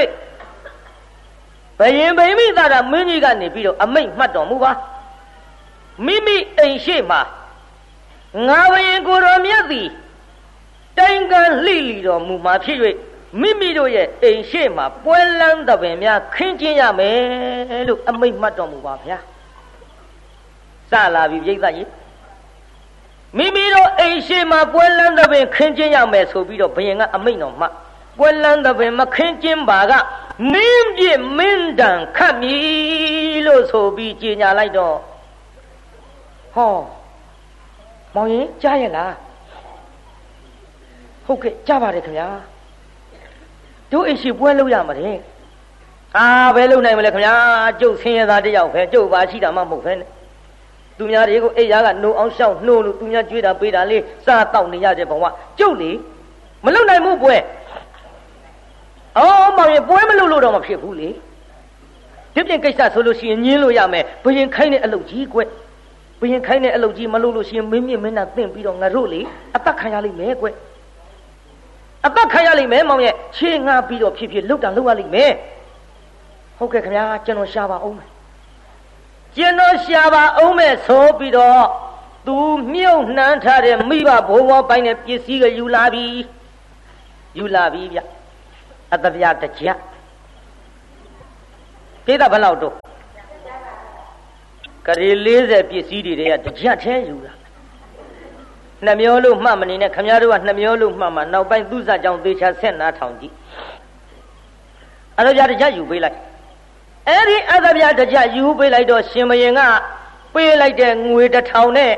Speaker 1: ဘယင်ဗိမိသာရမင်းကြီးကနေပြီးတော့အမိတ်မှတ်တော်မူပါမိမိအိမ်ရှိမှာ ငါဘယင်ကိုတော်မြတ်သည်တိုင်ကလှိလီတော်မူမှာဖြစ်၍မိမိတို့ရဲ့အိမ်ရှိမှာပွဲလန်းသဘင်များခင်းကျင်းရမယ်လို့အမိတ်မှတ်တော်မူပါဗျာစလာပြီပြိဿကြီးမိမိတို့အိမ်ရှိမှာပွဲလန်းသဘင်ခင်းကျင်းရမယ်ဆိုပြီးတော့ဘယင်ကအမိတ်တော်မှပွဲလန်းသဘင်မခင်းကျင်းပါကမင်းပြစ်မင်းတန်ခတ်မည်လို့ဆိုပြီးကြေညာလိုက်တော့ဟော မောင်ရင်ကြားရလားဟုတ်ကဲ့ကြားပါတယ်ခင်ဗျာတို့အိမ်ရှိပွဲလုပ်ရမှာတဲ့အာဘယ်လုပ်နိုင်မလဲခင်ဗျာကျုပ်ဆင်းရဲသားတယောက်ပဲကျုပ်ပါရှိတာမှမဟုတ်ပဲနဲ့သူများတွေကိုအိယာကနှုံအောင်ရှောက်နှိုးလို့သူများကြွေးတာပေးတာလေးစားတောက်နေရတဲ့ဘဝကျုပ်လေမလုပ်နိုင်ဘူးပွဲအော်မောင်ရင်ပွဲမလုပ်လို့တော့မဖြစ်ဘူးလေဒီပြင်ကိစ္စဆိုလို့ရှိရင်ညင်းလို့ရမယ်ဘယင်ခိုင်းတဲ့အလုပ်ကြီးကွ ဘယင်ခိုင်းတဲ့အလုပ်ကြီးမလုပ်လို့ရှိရင်မင်းမြင့်မင်းနာသင့်ပြီးတော့ငါတို့လေအသက်ခံရလိမ့်မယ်ကွအသက်ခံရလိမ့်မယ်မောင်ရဲ့ခြေငါပြီးတော့ဖြစ်ဖြစ်လှုပ်တာလှုပ်ရလိမ့်မယ်ဟုတ်ကဲ့ခင်ဗျာကျွန်တော်ရှားပါအောင်မယ်ကျွန်တော်ရှားပါအောင်မယ်ဆိုပြီးတော့သူမြုပ်နှမ်းထားတဲ့မိဘဘိုးဘောပိုင်းနဲ့ပစ္စည်းကယူလာပြီယူလာပြီဗျအတပြတကြပြေးတာဘယ်လောက်တော့ ကလေး40ပစ္စည်းတွေတွေကတကြထဲယူလာနှမျောလို့မှတ်မနေနဲ့ခမည်းတော်ကနှမျောလို့မှတ်မှနောက်ပိုင်းသူ့စကြောင့်သေချာဆက်နာထောင်ကြည့်အဲ့ဒါကြတကြယူပေးလိုက်အဲ့ဒီအသဗျာတကြယူပေးလိုက်တော့ရှင်မရင်ကပေးလိုက်တဲ့ငွေတစ်ထောင်နဲ့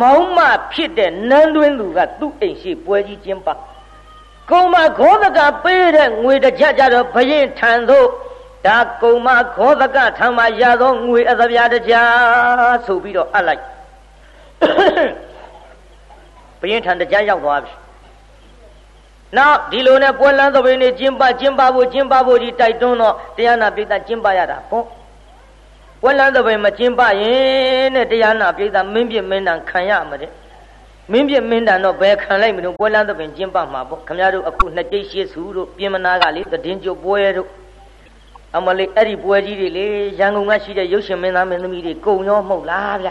Speaker 1: မောင်းမဖြစ်တဲ့နန်းတွင်းသူကသူ့အိမ်ရှိပွဲကြီးကျင်းပကုံမခောသကပေးတဲ့ငွေတစ်ချက်ကြတော့ဘရင်ထံသို့ ဒါကုံမခောသကထံမှာရသောငွေအသဗျာတစ်ချက်ဆိုပြီးတော့အပ်လိုက်ဘရင်ထံတစ်ချက်ရောက်သွားပြီနောက်ဒီလိုနဲ့ပွဲလန်းသဘင်နေကျင်းပကျင်းပဖို့ကျင်းပဖို့ဒီတိုက်တွန်းတော့တရားနာပိဋကကျင်းပရတာပေါ့ပွဲလန်းသဘင်မကျင်းပရင်တဲ့တရားနာပိဋကမင်းပြမင်းတန်ခံရမှာတဲ့မင်းပြမင်းတန်တော့ဘယ်ခံလိုက်မလို့ပွဲလန်းသဘင်ကျင်းပမှာပေါ့ခင်ဗျားတို့အခုနှစ်ကြိတ်ရှိစုတို့ပြင်မနာကလေတည်င်းကျုပ်ပွဲတို့ အမလေးအဲ့ဒီပွဲကြီးတွေလေရန်ကုန်ကရှိတဲ့ရုပ်ရှင်မင်းသားမင်းသမီးတွေကုံရောမဟုတ်လားဗျ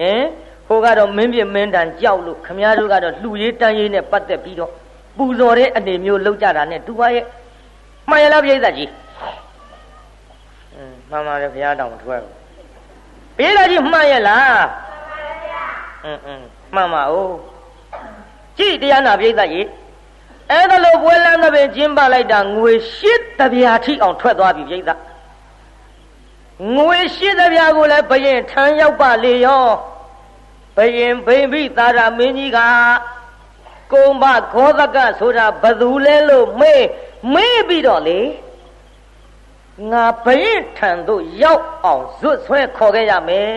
Speaker 1: ဟင်ဟိုကတော့မင်းပြမင်းတန်ကြောက်လို့ခမည်းတော်ကတော့လှူရေးတန်းရေးနဲ့ပတ်သက်ပြီးတော့ပူဇော်တဲ့အနေမျိုးလောက်ကြတာနဲ့တူပါရဲ့မှန်ရလားပြိဿကြီးအင်းမှန်ပါတယ်ဘုရားတောင်ထွက်ဘူးပြိဿကြီးမှန်ရလားမှန်ပါဗျာအင်းအင်းမှန်ပါဦးကြည့်တရားနာပြိဿကြီး အဲ့ဒါလို့ပွဲလန်းသပင်ကျင်းပလိုက်တာငွေရှစ်တပြားထိအောင်ထွက်သွားပြီပြိဿငွေရှစ်တပြားကိုလည်းဘယင်ထမ်းရောက်ပါလေရောဘယင်ဘိမ့်ပိသာရမင်းကြီးကကုံဘခောသကဆိုတာဘသူလဲလို့မေးမေးပြီးတော့လေငါဘရင်ထံသို့ရောက်အောင်ဇွတ်ဆွဲခေါ်ခဲ့ရမယ်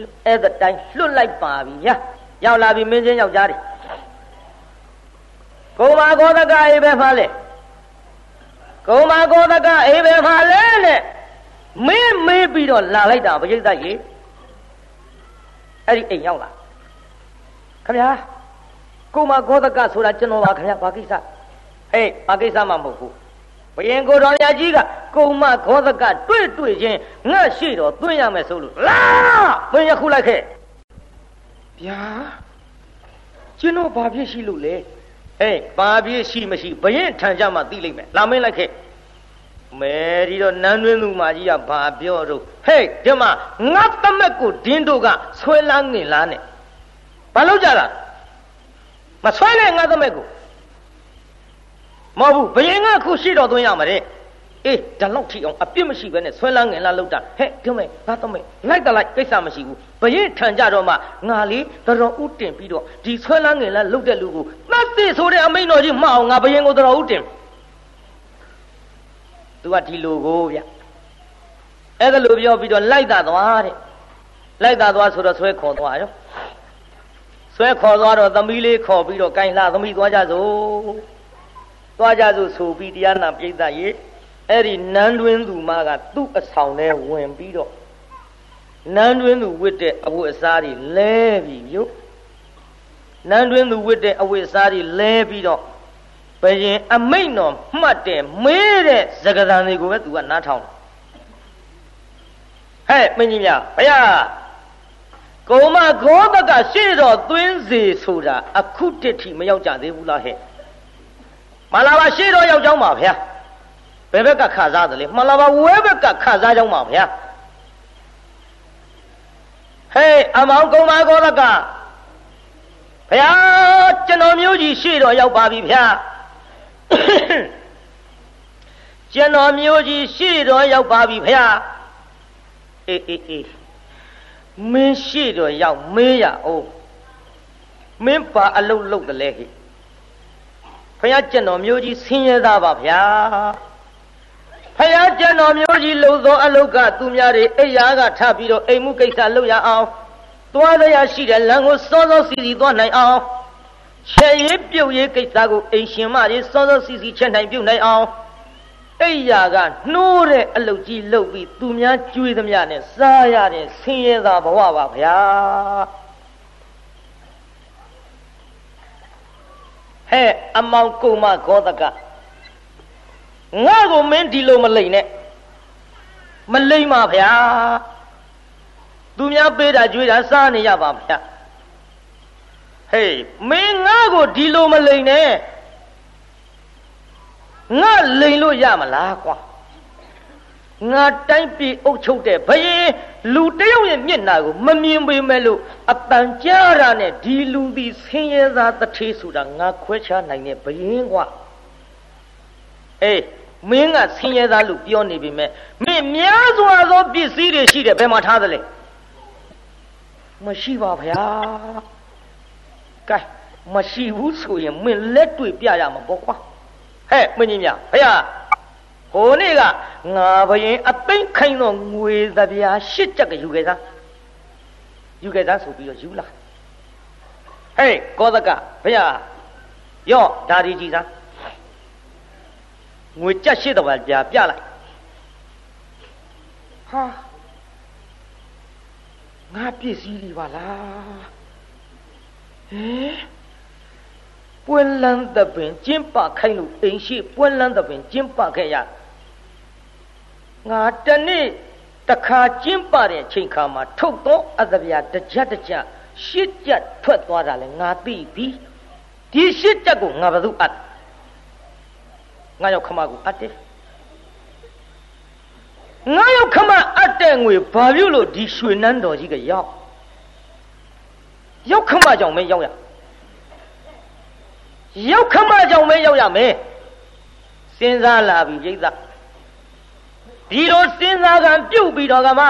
Speaker 1: လို့အဲ့ဒါတိုင်းလွတ်လိုက်ပါပြီဗျာရောက်လာပြီမင်းချင်းယောက်ျားတွေ ကုမာကောသကအိဘယ်မှာလဲကုမာကောသကအိဘယ်မှာလဲနဲ့မင်းမေးပြီးတော့လာလိုက်တာပရိသတ်ကြီးအဲ့ဒီအိမ်ရောက်လာခင်ဗျာကုမာကောသကဆိုတာကျွန်တော်ပါခင်ဗျာဘာကိစ္စဟေးဘာကိစ္စမှမဟုတ်ဘူးဘယင်ကိုတော်ရကြီးကကုမခောသကတွေ့တွေ့ချင်းငါရှိတော်သွင်းရမယ်ဆိုလို့လာသွင်းရခုလိုက်ခဲ့ဗျာကျွန်တော်ဘာဖြစ်ရှိလို့လဲ ဟေးဘာဖြစ်ရှိမရှိဘယင်ထံကြမှာသိလိမ့်မယ်လာမင်းလိုက်ခဲ့မဲဒီတော့နန်းတွင်းသူမကြီးကဘာပြောတော့ဟေးဒီမှာငါသမက်ကိုဒင်းတို့ကဆွဲလန်းငင်လားနဲ့ဘာလို့ကြတာမဆွဲနဲ့ငါသမက်ကိုမဟုတ်ဘူးဘယင်ကခုရှိတော်သွင်းရမှာတဲ့ အေးဒါလောက်ထိအောင်အပြစ်မရှိဘဲနဲ့ဆွဲလန်းငင်လာလောက်တာဟဲ့ဒီမဲ့ငါတော့မဲ့လိုက်တလိုက်ကိစ္စမရှိဘူးဘယင်ထံကြတော့မှငါလေးတော်ဥတင်ပြီးတော့ဒီဆွဲလန်းငင်လာလုတ်တဲ့လူကိုသတ်သိဆိုတဲ့အမိန့်တော်ကြီးမအောင်ငါဘယင်ကိုတော်ဥတင်သူကဒီလိုကိုဗျအဲ့ဒါလိုပြောပြီးတော့လိုက်တာသွားတဲ့လိုက်တာသွားဆိုတော့ဆွဲခေါ်သွားရောဆွဲခေါ်သွားတော့သမီးလေးခေါ်ပြီးတော့ကင်လာသမီးသွားကြစို့သွားကြစို့ဆိုပြီးတရားနာပြိဿရေ အဲ့ဒီနန်းတွင်းသူမကသူ့အဆောင်ထဲဝင်ပြီးတော့နန်းတွင်းသူဝတ်တဲ့အဝတ်အစားတွေလဲပြီးမြုပ်နန်းတွင်းသူဝတ်တဲ့အဝတ်အစားတွေလဲပြီးတော့ဘယင်အမိတ်တော်မှတ်တယ်မေးတဲ့သကသံတွေကိုပဲသူကနားထောင်ဟဲ့မင်းကြီးများဘုရားကုံမဂောဘကရှေ့တော်သွင်းစေဆိုတာအခုတည်းထိမရောက်ကြသေးဘူးလားဟဲ့မလာပါရှေ့တော်ရောက်ကြောင်းပါဗျာ ဘယ်ဘက်ကခစားသလဲမလာပါဝဲဘက်ကခစားကြောင်းပါဗျာဟေးအမောင်ကုံမဂောဘကဘုရားကျွန်တော်မျိုးကြီးရှေ့တော်ရောက်ပါပြီဗျာကျွန်တော်မျိုးကြီးရှေ့တော်ရောက်ပါပြီဗျာအေးအေးအေးမင်းရှေ့တော်ရောက်မေးရအောင်မင်းပါအလုတ်လုတ်တယ်လေဟိဖះကျွန်တော်မျိုးကြီးဆင်းရဲသားပါဗျာ ဖះကျွန်တော်မျိုးကြီးလှုပ်သောအလုတ်ကသူများတွေအိယားကထပြီးတော့အိမ်မှုကိစ္စလုပ်ရအောင်သွားရရှိတဲ့လမ်းကိုစောစောစီစီသွားနိုင်အောင်ချဲရေးပြုတ်ရေးကိစ္စကိုအိမ်ရှင်မတွေစောစောစီစီချက်နိုင်ပြုတ်နိုင်အောင်အိယာကနှိုးတဲ့အလုတ်ကြီးလှုပ်ပြီးသူများကျွေးသမျှနဲ့စားရတဲ့ဆင်းရဲသားဘဝပါဗျာဟဲ့အမောင်ကုမဂောတက ငါ့ကိုမင်းဒီလိုမလိမ့်နဲ့မလိမ့်ပါဗျာသူများပေးတာကြွေးတာစားနေရပါဗျာဟေးမင်းငါ့ကိုဒီလိုမလိန်နဲ့ငါလိန်လို့ရမလားကွာငါတိုင်းပြည်အုပ်ချုပ်တဲ့ဘယင်လူတယောက်ရဲ့မျက်နှာကိုမမြင်ပေမဲ့လို့အပန်ကြားရနဲ့ဒီလူသည်ဆင်းရဲသားတထေးဆိုတာငါခွဲခြားနိုင်တဲ့ဘယင်ကွာအေး မင်းကဆင်းရဲသားလို့ပြောနေပေမဲ့မင်းများစွာသောပစ္စည်းတွေရှိတယ်ဘယ်မှာထားသလဲမရှိပါဗျာကဲမရှိဘူးဆိုရင်မင်းလက်တွေ့ပြရမှာပေါ့ကွာဟဲ့မင်းကြီးများဘုရားဟိုနေ့ကငါဘရင်အသိမ့်ခိုင်းတော့ငွေသဗျာရှစ်ကြက်ကယူခဲ့သားယူခဲ့သားဆိုပြီးတော့ယူလာဟဲ့ကောသကဘုရားယော့ဒါဒီကြည်သား ငွေကြက်ရှစ်တော့ပြပြလိုက်ဟာငါပြည့်စည်လီပါလားဟဲပွင့်လန်းသပင်ကျင်းပခိုင်းလို့အိမ်ရှိပွင့်လန်းသပင်ကျင်းပခဲ့ရငါတနေ့တခါကျင်းပတဲ့ချိန်ခါမှာထုတ်သောအသဗျာတစ်ချက်တစ်ချက်ရှစ်ကြက်ထွက်သွားတာလဲငါသိပြီဒီရှစ်ကြက်ကိုငါဘယ်သူအပ် ငါရောက်ခမကိုအပ်တယ်ငါရောက်ခမအပ်တဲ့ငွေဘာဖြစ်လို့ဒီရွှေနန်းတော်ကြီးကရောက်ရောက်ခမကြောင့်မင်းရောက်ရရောက်ခမကြောင့်မင်းရောက်ရမယ်စဉ်းစားလာပြီပြိဿဒီလိုစဉ်းစားကံပြုတ်ပြီးတော့ကမှ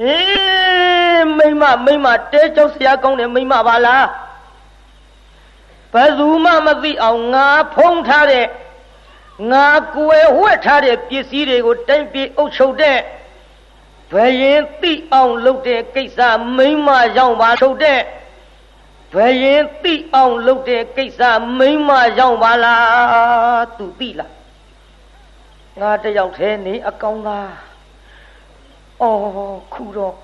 Speaker 1: ဟေးမိမမိမတဲကြောက်စရာကောင်းတယ်မိမပါလား ဘယ်သူမှမသိအောင်ငါဖုံးထားတဲ့ငါကွယ်ဝှက်ထားတဲ့ပစ္စည်းတွေကိုတိုင်းပြည်အုပ်ချုပ်တဲ့ဘရင်သိအောင်လုပ်တဲ့ကိစ္စမိမ့်မရောက်ပါထုတ်တဲ့ဘရင်သိအောင်လုပ်တဲ့ကိစ္စမိမ့်မရောက်ပါလားသူသိလားငါတယောက်တည်းနေအကောင်သားအော်ခုတော့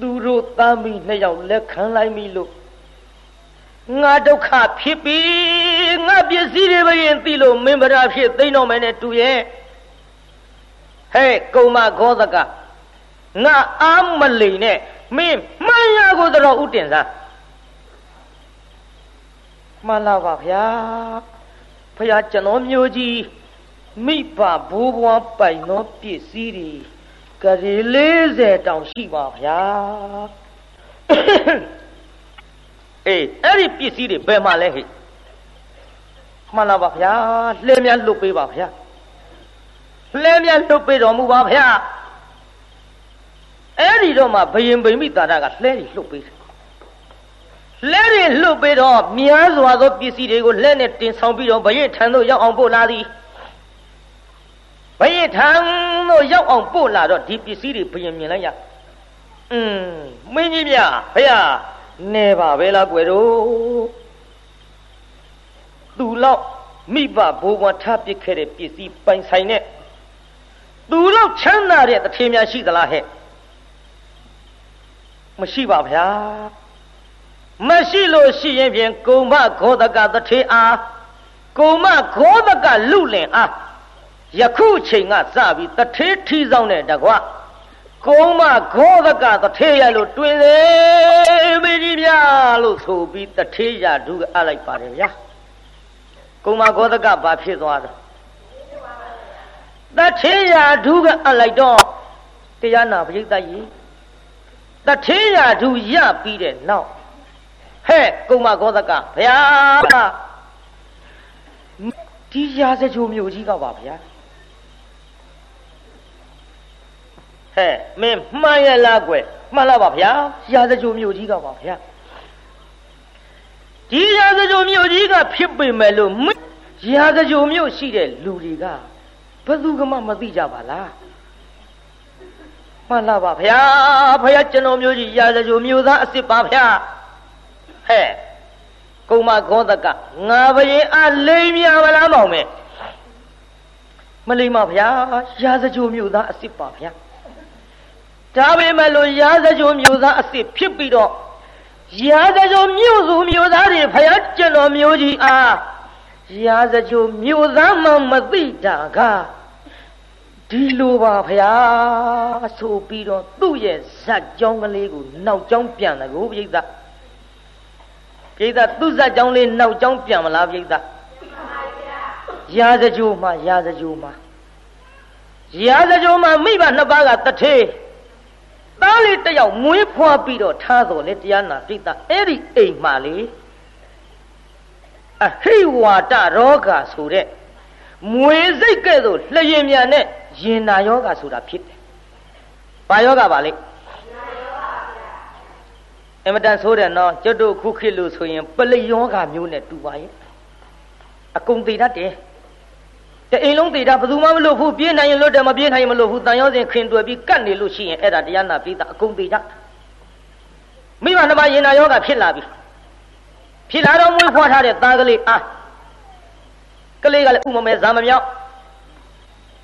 Speaker 1: သူတို့သားမိနှစ်ယောက်လက်ခံလိုက်ပြီလို့ ငါဒုက္ခဖြစ်ပြီငါပစ္စည်းတွေဘရင်သိလို့မင်းဗရာဖြစ်သိတော့မယ်နဲ့တူရဲ့ဟဲ့ကုံမခောသကငါအာမလိန်နဲ့မင်းမှန်ရကိုတော့ဥတင်စားမှန်လားပါဗျာဖះကျွန်တော်မျိုးကြီးမိဘဘိုးဘွားပိုင်သောပစ္စည်းတွေကလေး40တောင်ရှိပါဗျာ အေးအဲ့ဒီပစ္စည်းတွေဘယ်မှာလဲဟဲ့မှန်လားပါဗျာလှဲမြလွတ်ပေးပါဗျာလှဲမြလွတ်ပေးတော်မူပါဗျာအဲ့ဒီတော့မှဘယင်ဗိမိတာရကလှဲတွေလှုပ်ပေးတယ်လှဲတွေလှုပ်ပေးတော့များစွာသောပစ္စည်းတွေကိုလက်နဲ့တင်ဆောင်ပြီးတော့ဘယင်ထံသို့ရောက်အောင်ပို့လာသည်ဘယင်ထံသို့ရောက်အောင်ပို့လာတော့ဒီပစ္စည်းတွေဘယင်မြင်လိုက်ရอืมမင်းကြီးမြဖះ နေပါပဲလားကွယ်တို့သူလောက်မိဘဘိုးဘွားထားပစ်ခဲ့တဲ့ပစ္စည်းပိုင်ဆိုင်တဲ့သူလောက်ချမ်းသာတဲ့တထေများရှိသလားဟဲ့မရှိပါဗျာမရှိလို့ရှိရင်ဖြင့်ကုံမခောဒကတထေအားကုံမခောဒကလူလင်အားယခုချိန်ကစပြီးတထေထီဆောင်တဲ့တကွ ကုံမခောဒကတထေရလို့တွင်လေမင်းကြီးဗျာလို့ဆိုပြီးတထေရဒုကအလိုက်ပါတယ်ဗျာကုံမခောဒကဘာဖြစ်သွားတော့တထေရဒုကအလိုက်တော့တရားနာပရိသတ်ကြီးတထေးရာဓုရပြီးတဲ့နောက်ဟဲ့ကုမကောသကဗျာဒီရာဇကြိုမျိုးကြီးကပါဗျာ ဟဲ့မင်းမှန်ရလားကွယ်မှန်လားပါဗျာရာဇကြိုမျိုးကြီးကပါဗျာဒီရာဇကြိုမျိုးကြီးကဖြစ်ပေမဲ့လို့ရာဇကြိုမျိုးရှိတဲ့လူတွေကဘယ်သူကမှမသိကြပါလားမှန်လားပါဗျာဖယားကျွန်တော်မျိုးကြီးရာဇဂိုမျိုးသားအစ်စ်ပါဗျာဟဲ့ကုမဂောသကငါဘရင်အလိမ်မြမလားမောင်မဲမလိမ္မာဗျာရာဇဂိုမျိုးသားအစ်စ်ပါဗျာ ဒါပေမဲ့လို့ရာဇဂိုမျိုးသားအစ်စ်ဖြစ်ပြီးတော့ရာဇဂိုမျိုးစုမျိုးသားတွေဖယားကျွန်တော်မျိုးကြီးအားရာဇဂိုမျိုးသားမှမသိတာကဒီလိုပါဗျာဆိုပြီးတော့သူ့ရဲ့ဇက်ကြောင်းကလေးကိုနောက်ကြောင်းပြန်တယ်ကိုပြိဿပြိဿသူ့ဇက်ကြောင်းလေးနောက်ကြောင်းပြန်မလားပြိဿရာဇကြိုမှာရာဇကြိုမှာရာဇကြိုမှာမိဘနှစ်ပါးကတထေး သားလေးတယောက်မွေးဖွားပြီးတော့ထားတော်လေတရားနာပြိဿအဲ့ဒီအိမ်မှာလေအဟိဝါဒရောဂါဆိုတဲ့မွေစိတ်ကဲ့သို့လျင်မြန်နဲ့ရင်နာယောဂဆိုတာဖြစ်တယ်။ဘာယောဂပါလဲ။အမတန်ဆိုးတယ်နော်ကျွတ်တို့ခုခေတ်လို့ဆိုရင်ပလိယောဂမျိုးနဲ့တူပါရဲ့။အကုန်သေးတတ်တယ်။ တအိမ်လုံးသေးတာဘယ်သူမှမလို့ဘူးပြေးနိုင်ရင်လွတ်တယ်မပြေးနိုင်ရင်မလို့ဘူးတန်ရောစဉ်ခင်တွေ့ပြီးကတ်နေလို့ရှိရင်အဲ့ဒါတရားနာပြီးသားအကုန်သေးတတ်။မိမနှမရင်နာယောဂဖြစ်လာပြီ။ဖြစ်လာတော့မွေးဖွားထားတဲ့သားကလေးအားကလေးကလည်းဥမမဲဇာမမြောက်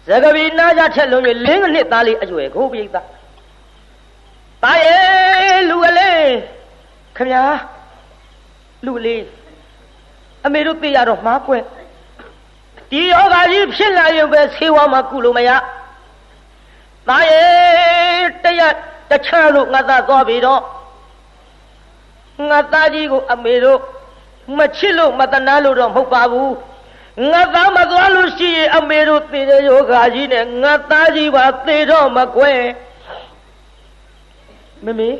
Speaker 1: ဇဂဗီနာကြထက်လုံး၍လင်းနှစ်သားလေးအကျွယ်ကိုပြိဿတာရဲ့လူကလေးခမညာလူလေးအမေတို့သိရတော့မှားကွယ် ဒီယောဂါကြီးဖြစ်လာရင်ပဲဆေးဝါးမှကုလို့မရတာရဲ့တရတခြားလို့ငါသားသွားပြီတော့ငါသားကြီးကိုအမေတို့မချစ်လို့မတနာလို့တော့မဟုတ်ပါဘူးငါသားမသွားလို့ရှိရင်အမေတို့သေတဲ့ယောဂါကြီးနဲ့ငါသားကြီးပါသေတော့မကွယ်မမေ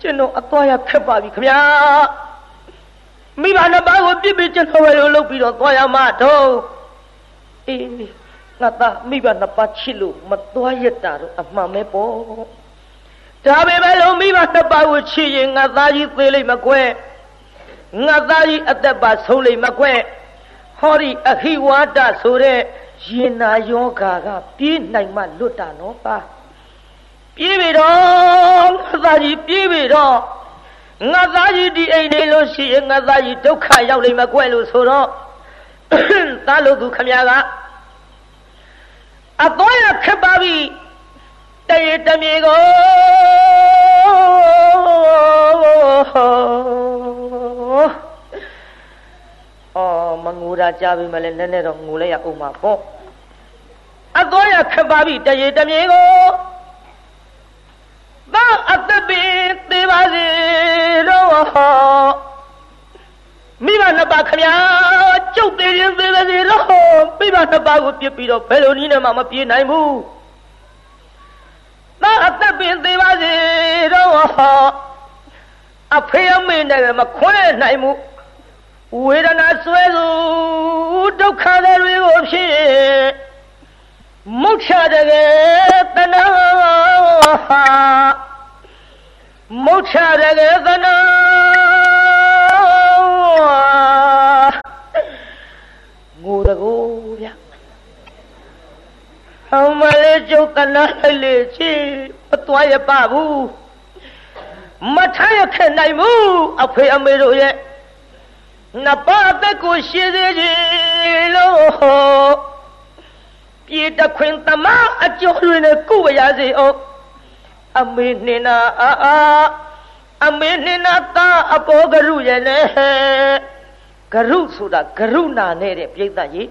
Speaker 1: ကျွန်တော်အသွားရခက်ပါပြီခင်ဗျာ မိဘနှစ်ပါးကိုပြစ်ပြီးကျွန်တော်ပဲလို့လုပ်ပြီးတော့သွားရမှာတော့အေးငါသားမိဘနှစ်ပါးချစ်လို့မသွားရတာတော့အမှန်ပဲပေါ့ဒါပေမဲ့လို့မိဘနှစ်ပါးကိုချစ်ရင်ငါသားကြီးသေလိမ့်မကွယ်ငါသားကြီးအသက်ပါဆုံးလိမ့်မကွဲဟဟောဒီအခိဝါဒဆိုတဲ့ရင်နာယောဂါကပြေးနိုင်မှလွတ်တာနော်ပါပြေးပြီတော့ငါသားကြီးပြေးပြီတော့ ငါသားကြီးဒီအိမ်နေလို့ရှိရင်ငါသားကြီးဒုက္ခရောက်လိမ့်မယ်ကွယ်လို့ဆိုတော့သားလို့သူခမရကအသွားရခက်ပါပြီတရေတမြေကိုအော်မငူတာကြားပြီမလဲနည်းနည်းတော့ငူလိုက်ရအောင်ပါပေါ့အသွားရခက်ပါပြီတရေတမြေကို နှစ်ပါးကိုပြစ်ပြီးတော့ဘယ်လိုနည်းနဲ့မှမပြေးနိုင်ဘူးသာအသက်ပင်သေးပါစေတော့အဖေအမေနဲ့မခွဲနိုင်ဘူးဝေဒနာဆွဲစုဒုက္ခတွေကိုဖြစ်မုတ်ချတကယ်တဏှာမုတ်ချတကယ်တဏှာငိုတကူဗျအ မလေးကျုပ်တဏှာလေးချီမသွားရပါဘူးမထရခဲ့နိုင်ဘူးအဖေအမေတို့ရဲ့နှစ်ပါးအသက်ကိုရှည်စေခြင်းလို့ပြေတခွင်သမားအကျော်တွေနဲ့ကုဝရစေအောင်အမေနှင်းနာအာအာအမေနှင်းနာသာအပေါ်ကရုရဲ့နဲ့ကရုဆိုတာကရုဏာနဲ့တဲ့ပြိဿကြီး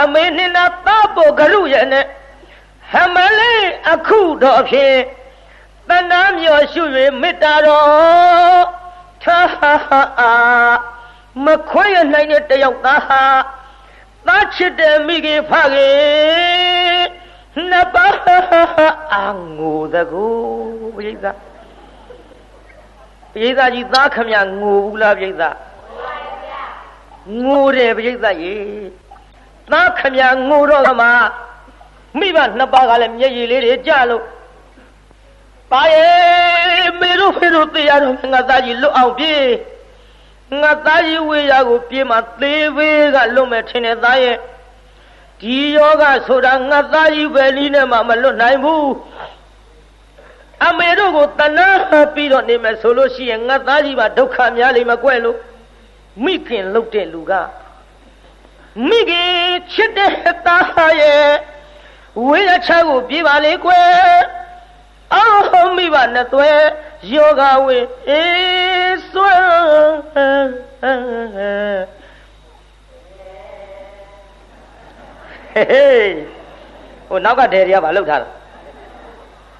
Speaker 1: အမေနှင်းနာသာပေါ်ကရုရဲ့နဲ့ဟမလေးအခုတော့ဖြင့်တဏ္ဍာမြော်ရှု၍မေတ္တာတော်ထာဟာမခွဲရနိုင်တဲ့တယောက်သားဟာသားချစ်တဲ့မိခင်ဖခင်နှစ်ပါးအာငိုတကူပြိဿပြိဿကြီးသားခမငိုဘူးလားပြိဿငိုတယ်ပြိဿရေ သားခမငိုတော့မှမိဘနှစ်ပါးကလည်းမျက်ရည်လေးတွေကြလို့ပါရဲ့မေတို့ဖေတို့တရားတော်ငါသားကြီးလွတ်အောင်ပြေးငါသားကြီးဝေရာကိုပြေးမှသေးသေးကလွတ်မဲ့ထင်တဲ့သားရဲ့ဒီယောဂဆိုတာငါသားကြီးပဲလီးနဲ့မှမလွတ်နိုင်ဘူးအမေတို့ကိုတဏှာပြီးတော့နေမယ်ဆိုလို့ရှိရင်ငါသားကြီးပါဒုက္ခများလိမ့်မကွဲလို့မိခင်လှုပ်တဲ့လူက မိခင်ချစ်တဲ့သားရဲ့ဝေရချကိုပြေးပါလေကွယ်အော်မိဘနဲ့သွဲယောဂဝေအေးစွမ်းဟေးဟိုနောက်ကဒယ်တွေကဘာလုပ်ထားလဲ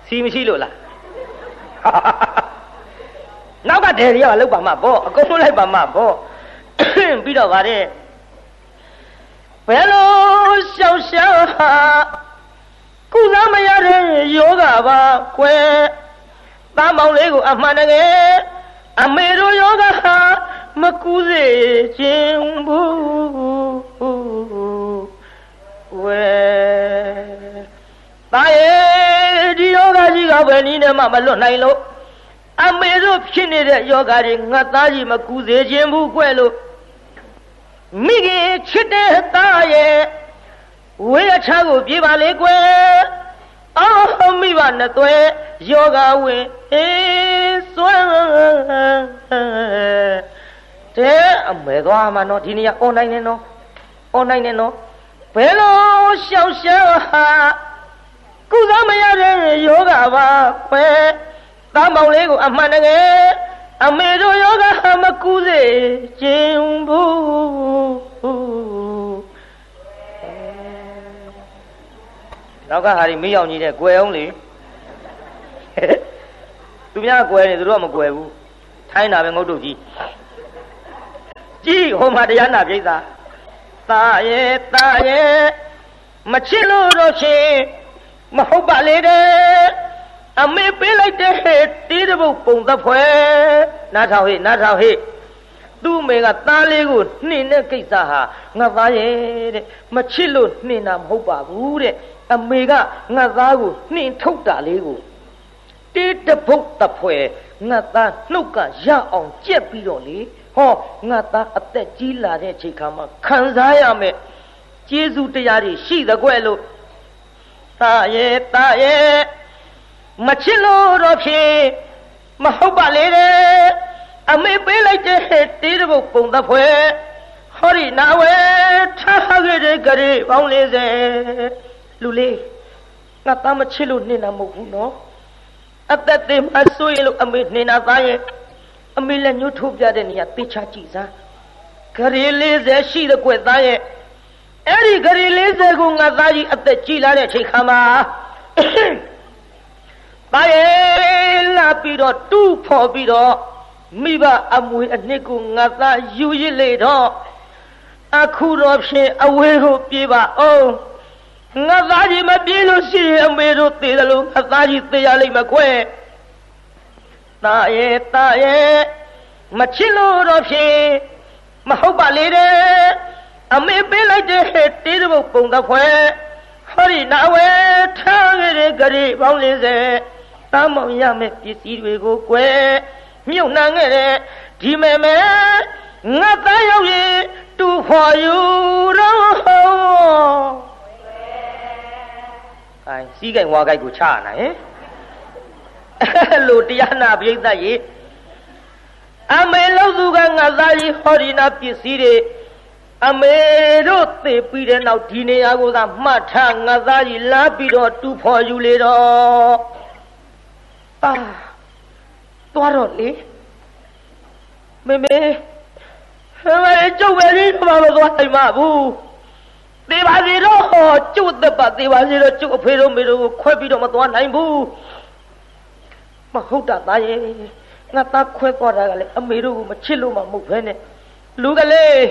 Speaker 1: စီမရှိလို့လားနောက်ကဒယ်တွေကဘာလုပ်ပါမှာပေါ့အကုန်လုံးလိုက်ပါမှာပေါ့ပြီးတော့ဗါတဲ့ ဘယ်လိုရှောက်ရှာကုသမရတဲ့ယောဂပါကွယ်သားမောင်လေးကိုအမှန်တကယ်အမေတို့ယောဂဟာမကူစေခြင်းဘူးဝဲတာရဲ့ဒီယောဂကြီးကဘယ်နည်းနဲ့မှမလွတ်နိုင်လို့အမေတို့ဖြစ်နေတဲ့ယောဂတွေငါသားကြီးမကူစေခြင်းဘူးကွလို့ မိခင်ချစ်တဲ့သားရဲ့ဝေးအချာကိုပြေးပါလေကွယ်အော်မိဘနဲ့သွဲယောဂဝင်အေးစွမ်းတဲ့အမဲသွားမှာနော်ဒီနေ့အွန်လိုင်းနဲ့နော်အွန်လိုင်းနဲ့နော်ဘယ်လိုရှောက်ရှောက်ဟာကုသမရတဲ့ယောဂပါခွဲသားမောင်လေးကိုအမှန်တကယ် အမေတို့ယောဂဟာမကူစေခြင်းဘူးနောက်ကဟာဒီမိအောင်ကြီးတဲ့ကွယ်အောင်လေသူများကွယ်နေသူတို့ကမကွယ်ဘူးထိုင်းတာပဲငုတ်တုတ်ကြီးကြည့်ဟိုမှာတရားနာပြိဿသာရဲ့သာရဲ့မချစ်လို့တော့ရှင်မဟုတ်ပါလေတဲ့ အမေပေးလိုက်တဲ့တီးတပုတ်ပုံသက်ဖွဲနားထောင်ဟိနားထောင်ဟိသူ့မေကသားလေးကိုနှင်တဲ့ကိစ္စဟာငါသားရဲ့တဲ့မချစ်လို့နှင်တာမဟုတ်ပါဘူးတဲ့အမေကငါသားကိုနှင်ထုတ်တာလေးကိုတေးတပုတ်တဖွဲငါသားနှုတ်ကရအောင်ကြက်ပြီးတော့လေဟဟောငါသားအသက်ကြီးလာတဲ့ချိန်ခါမှာခံစားရမယ်ကျေးဇူးတရားတွေရှိသကွဲ့လို့တာရဲ့တာရဲ့ မချစ်လို့တော့ဖြင့်မဟုတ်ပါလေတဲ့အမေပေးလိုက်တဲ့တေးတပုတ်ပုံသဖွယ်ဟောဒီနာဝဲထားခဲ့တဲ့ကြရေပေါင်း40လူလေးငါသားမချစ်လို့နှင်တာမဟုတ်ဘူးနော်အသက်သေးမဆိုးရင်လို့အမေနှင်တာသားရဲ့အမေလည်းညှို့ထုတ်ပြတဲ့နေရာသိချကြည့်စမ်းဂရေ40ရှိတဲ့ကွယ်သားရဲ့အဲ့ဒီဂရေ40ကိုငါသားကြီးအသက်ကြီးလာတဲ့ချိန်ခါမှာ သားရဲ့လာပြီးတော့တူးဖော်ပြီးတော့မိဘအမွေအနှစ်ကိုငါသားယူရစ်လေတော့အခုတော့ဖြင့်အဝေးကိုပြေးပါအောင်ငါသားကြီးမပြေးလို့ရှိရင်အမေတို့သေတယ်လို့ငါသားကြီးသေရလိမ့်မကွယ်တာရဲ့တာရဲ့မချစ်လို့တော့ဖြင့်မဟုတ်ပါလေတဲ့အမေပေးလိုက်တဲ့တေးတပုတ်ပုံတစ်ခွဲဟောဒီနာဝဲထားခဲ့တဲ့ကြိပေါင်း40 တမ်းမောင်ရမယ့်ပစ္စည်းတွေကိုကွယ်မြုပ်နှံခဲ့တဲ့ဒီမဲမဲငါသားရောက်ရင်တူဖော်ယူတော့ဟောအိုင်စီးကြိုင်ဝါကြိုက်ကိုချရနိုင်ဟင်အဲ့လိုတရားနာပြိဿရေအမေလို့သူကငါသားကြီးဟောဒီနာပစ္စည်းတွေအမေတို့သေပြီးတဲ့နောက်ဒီနေရာကိုသာမှတ်ထားငါသားကြီးလာပြီးတော့တူဖော်ယူလေတော့ ပါသွားတော့လေမေမေဟဲ့ကျုပ်ပဲဒီမှာမသွားနိုင်ပါဘူးသေပါစီတော့ကျုပ်သက်ပါသေပါစီတော့ကျုပ်အဖေတို့မေတို့ကိုခွဲပြီးတော့မသွားနိုင်ဘူးမဟုတ်တာသားရဲ့ငါသားခွဲသွားတာကလည်းအမေတို့ကိုမချစ်လို့မှမဟုတ်ဘဲနဲ့လူကလေး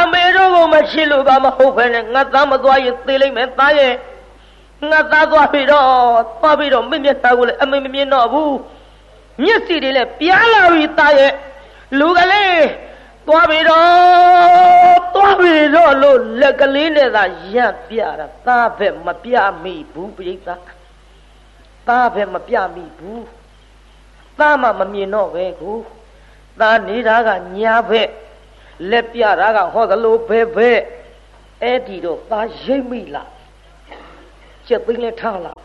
Speaker 1: အမေတို့ကိုမချစ်လို့ပါမဟုတ်ဘဲနဲ့ငါသားမသွားရင်သေလိမ့်မယ်သားရဲ့ ငါသားသွားပြီတော့သွားပြီတော့မင်းမျက်နှာကိုလည်းအမေမမြင်တော့ဘူးမျက်စိတွေလည်းပြားလာပြီသားရဲ့လူကလေးသွားပြီတော့သွားပြီတော့လို့လက်ကလေးနဲ့သာရပ်ပြတာသားဘက်မပြမိဘူးပြိဿသားဘက်မပြမိဘူးသားမှမမြင်တော့ပဲကိုသားနေတာကညာဘက်လက်ပြတာကဟောသလိုဘဲဘဲအဲ့ဒီတော့သားရိပ်မိလား ကျက်သိန်းလည်းထားလား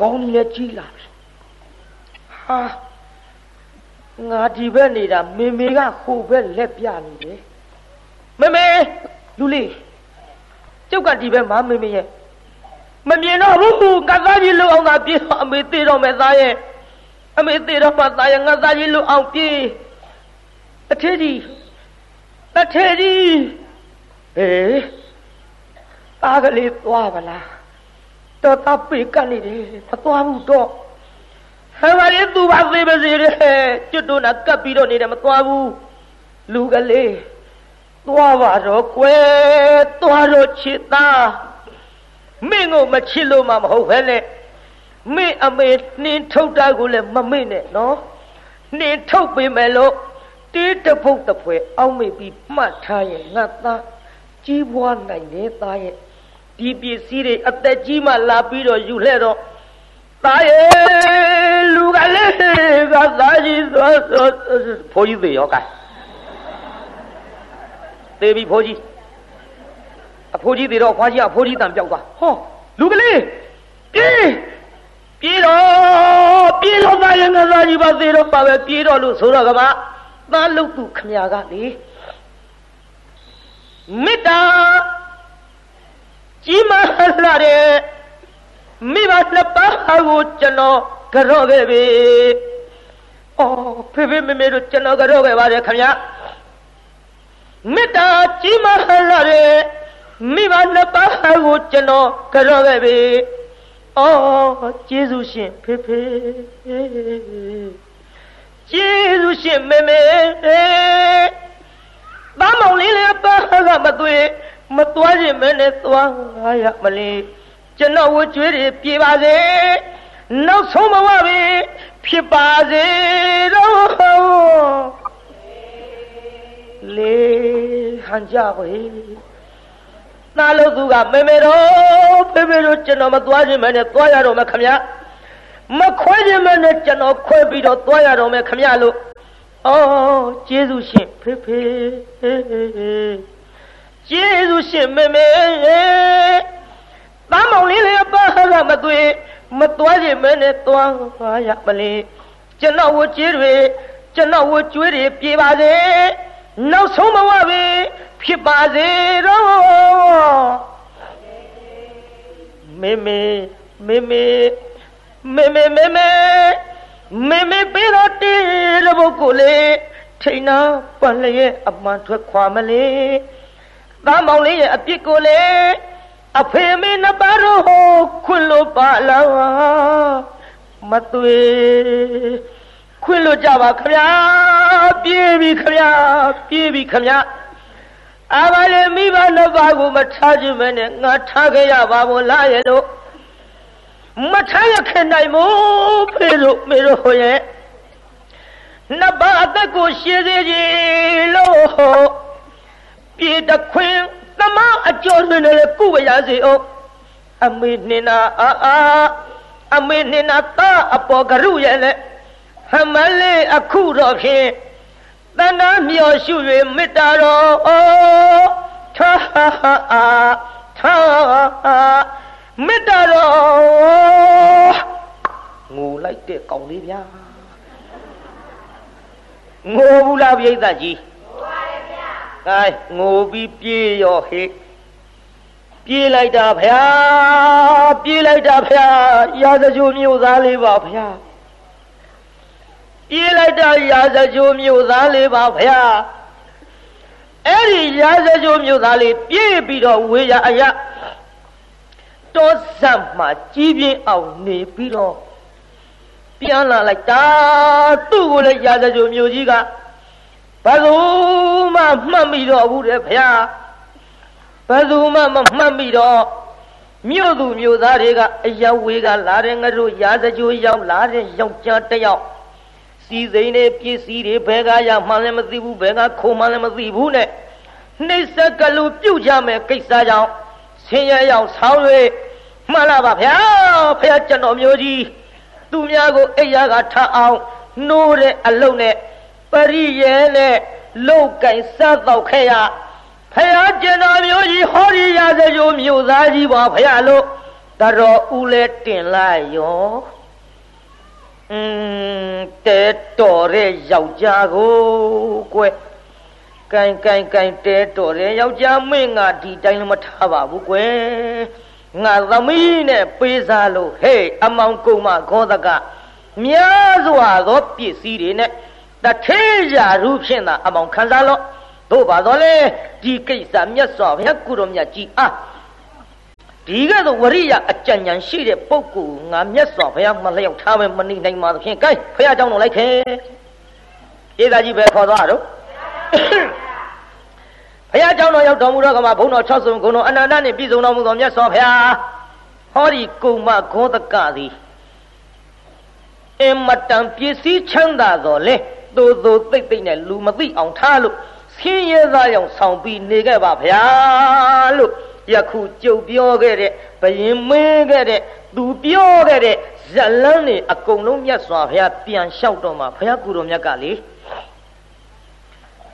Speaker 1: ကောင်းလည်းကြီးလားဟာငါဒီဘက်နေတာမေမေကဟိုဘက်လက်ပြနေတယ်မေမေလူလေးကျုပ်ကဒီဘက်မှာမေမေရဲ့မမြင်တော့ဘူးကသားကြီးလုံအောင်သာပြေတော့အမေသေးတော့မယ်သားရဲ့အမေသေးတော့မှသားရဲ့ငါသားကြီးလုံအောင်ပြေအထေးကြီးတထေးကြီးအေးသားကလေးသွားပါလား တော့တပ်ပေကနေတယ်မသွားဘူးတော့ဟဲ့ပါလေသူပါသေးပါစေတဲ့ကျွတ်တို့နာကပ်ပြီးတော့နေတယ်မသွားဘူးလူကလေးသွားပါတော့ကွယ်သွားတော့ချစ်သားမင်းကိုမချစ်လို့မှမဟုတ်ပဲနဲ့မင်းအမေနှင်းထုတ်တာကိုလည်းမမေ့နဲ့နော်နှင်းထုတ်ပေးမယ်လို့တေးတပုတ်တပွဲအောက်မေ့ပြီးမှတ်ထားရင်ငါသားကြီးပွားနိုင်တယ်သားရဲ့ ဒီပစ္စည်းတွေအသက်ကြီးမှလာပြီးတော့ယူလှဲ့တော့သားရဲ့လူကလေးကသားကြီးဆိုဆိုဖိုးကြီးသေးရောကဲသေးပြီဖိုးကြီးအဖိုးကြီးသေးတော့ခွားကြီးအဖိုးကြီးတန်ပြောက်သွားဟောလူကလေးပြေးပြေးတော့ပြေးတော့သားရဲ့ငါသားကြီးပါသေးတော့ပါပဲပြေးတော့လို့ဆိုတော့ကမသားလုတ်သူခမရကလေမေတ္တာ ကြီးမားလာတဲ့မိဘနှစ်ပါးကိုကျွန်တော်ကြော့ခဲ့ပြီ။အော်ဖေဖေမေမေတို့ကျွန်တော်ကြော့ခဲ့ပါတယ်ခင်ဗျာ။မေတ္တာကြီးမားလာတဲ့မိဘနှစ်ပါးကိုကျွန်တော်ကြော့ခဲ့ပြီ။အော်ကျေးဇူးရှင်ဖေဖေကျေးဇူးရှင်မေမေဘာမောင်လေးလည်းပါကမသွေး မသွားခြင်းမနဲ့သွားငါရမလေးကျွန်တော်ဝကျွေးတွေပြေပါစေနောက်ဆုံးဘဝပဲဖြစ်ပါစေတော့လေဟန်ကြပါဟေးနာလို့သူကမေမေတော့ဖေဖေတို့ကျွန်တော်မသွားခြင်းမနဲ့သွားရတော့မခမမခွဲခြင်းမနဲ့ကျွန်တော်ခွဲပြီးတော့သွားရတော့မယ်ခမလို့အော်ကျေးဇူးရှင်ဖေဖေ ကျေးဇူးရှင်မေမေတမ်းမောင်လေးလေးအပါကမသွေမသွားခြင်းမဲနဲ့သွားပါရမလေးကျွန်တော်ဝကျေးတွေကျွန်တော်ဝကျွေးတွေပြေပါစေနောက်ဆုံးဘဝပဲဖြစ်ပါစေတော့မေမေမေမေမေမေမေမေမေမေပေးတော့တေးလို့ဘုကိုလေထိန်နာပန်လျက်အမှန်ထွက်ခွာမလေး သားမောင်လေးရဲ့အပြစ်ကိုလေအဖေမေနှစ်ပါးတို့ခွင့်လို့ပါလားမသွေခွင့်လို့ကြပါခမညာပြေးပြီခမညာပြေးပြီခမညာအာမလေးမိဘနှစ်ပါးကိုမထားခြင်းမနဲ့ငါထားခဲ့ရပါမို့လားရဲ့လို့မထားရခင်နိုင်မို့ဖေလို့မေတို့ဟိုရဲ့နှစ်ပါးအသက်ကိုရှည်စေခြင်းလို့ ပြေတခွင်းသမအကျော်တွင်လည်းကုဝရစေအောင်အမေနှင်နာအာအာအမေနှင်နာတာအပေါ်ကရုရဲ့လေဟမလေးအခုတော့ဖြင့်တဏ္ဍမြော်ရှု၍မေတ္တာတော်ထာထာမေတ္တာတော်ငိုလိုက်တဲ့ကောင်လေးဗျာငိုဘူးလားပြိဿကြီးငိုပါရဲ့ဗျာ ကဲငိုပြီးပြေးရောဟေ့ပြေးလိုက်တာဗျာပြေးလိုက်တာဗျာရာဇဂျိုမြို့သားလေးပါဗျာပြေးလိုက်တာရာဇဂျိုမြို့သားလေးပါဗျာအဲ့ဒီရာဇဂျိုမြို့သားလေးပြေးပြီးတော့ဝေရအယတောဇတ်မှာကြီးပြင်းအောင်နေပြီးတော့ပြန်လာလိုက်တာသူ့ကိုလည်းရာဇဂျိုမြို့ကြီးက ဘယ်သူမှမှတ်မိတော့ဘူးတဲ့ဗျာဘယ်သူမှမမှတ်မိတော့မြို့သူမြို့သားတွေကအယောက်ဝေးကလာတဲ့ငါတို့ရာဇကြိုးရောက်လာတဲ့ယောက်ျားတစ်ယောက်စီစိန်တွေပစ္စည်းတွေဘယ်ကရမှလည်းမသိဘူးဘယ်ကခိုးမှလည်းမသိဘူးနဲ့နှိစ္စကလူပြုတ်ကြမယ်ကိစ္စကြောင့်ဆင်းရဲရောက်ဆောင်း၍မှန်လားပါဗျာဖះကျွန်တော်မျိုးကြီးသူများကိုအိယာကထအောင်နှိုးတဲ့အလုံးနဲ့ ပရိယေနဲ့လောက်ကင်စတော့ခဲ့ရဖယားကျင်တော်မျိုးကြီးဟောဒီရစကြိုးမြို့သားကြီးပါဖယားလို့တတော်ဦးလဲတင်လိုက်ရောอืมတဲတော်တဲ့ယောက်ျားကိုကွယ်ကိုင်ကိုင်ကိုင်တဲတော်တဲ့ယောက်ျားမင်းငါဒီတိုင်းလည်းမထားပါဘူးကွယ်ငါသမီးနဲ့ပေးစားလို့ဟေးအမောင်ကုံမခေါ်တကများစွာသောပစ္စည်းတွေနဲ့ တထေးရာရူဖြင့်သာအမောင်ခံစားလို့တို့ပါတော့လေဒီကိစ္စမြတ်စွာဘုရားကုတော်မြတ်ကြီးအားဒီကဲ့သို့ဝရိယအကြံဉာဏ်ရှိတဲ့ပုဂ္ဂိုလ်ငါမြတ်စွာဘုရားမလျောက်ထားပဲမနေနိုင်ပါသဖြင့် gain ဘုရားကြောင့်တော့လိုက်ခဲ့ဧသာကြီးပဲခေါ်သွားတော့ဘုရားကြောင့်တော့ရောက်တော်မူတော့ကမှာဘုံတော်6ဆုံဂုဏ်တော်အနန္တနှင့်ပြည့်စုံတော်မူသောမြတ်စွာဘုရားဟောဒီကုမ္မဂောတကသည်အမတန်ပစ္စည်းချမ်းသာတော်လေ သို့သို့သိမ့်သိမ့်နဲ့လူမသိအောင်ထားလို့ဆင်းရဲသားရောင်ဆောင်ပြီးနေခဲ့ပါဗျာလို့ယခုကြုတ်ပြောခဲ့တဲ့ဘယင်မင်းခဲ့တဲ့သူပြောခဲ့တဲ့ဇလန်းနေအကုန်လုံးမြတ်စွာဘုရားပြန်လျှောက်တော့မှဘုရားကုတော်မြတ်ကလေ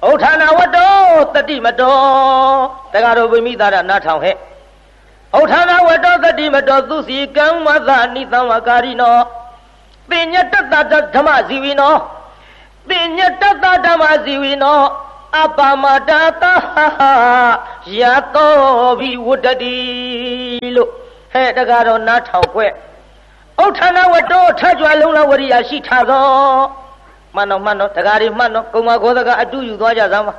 Speaker 1: ဩထာနာဝတ္တောတတိမတောတက္ကတော်ဗိမိသာရနားထောင်ဟဲ့ဩထာနာဝတ္တောတတိမတောသူစီကံမသနိသံဝကာရိနောပညတတ္တဓမ္မဇီဝိနော ပညတတ္တဓမ္မဇီဝိနောအပမတတာယတောဘိဝတ္တတိလို့ဟဲ့တကားတော့နားထောင်ခွဲ့ဥဋ္ဌာဏဝတ္တောထကြွလုံးလဝရိယရှိထားသောမှန်တော့မှန်တော့တကားတွေမှန်တော့ကုံမခောသကအတူယူသွားကြစမ်းပါ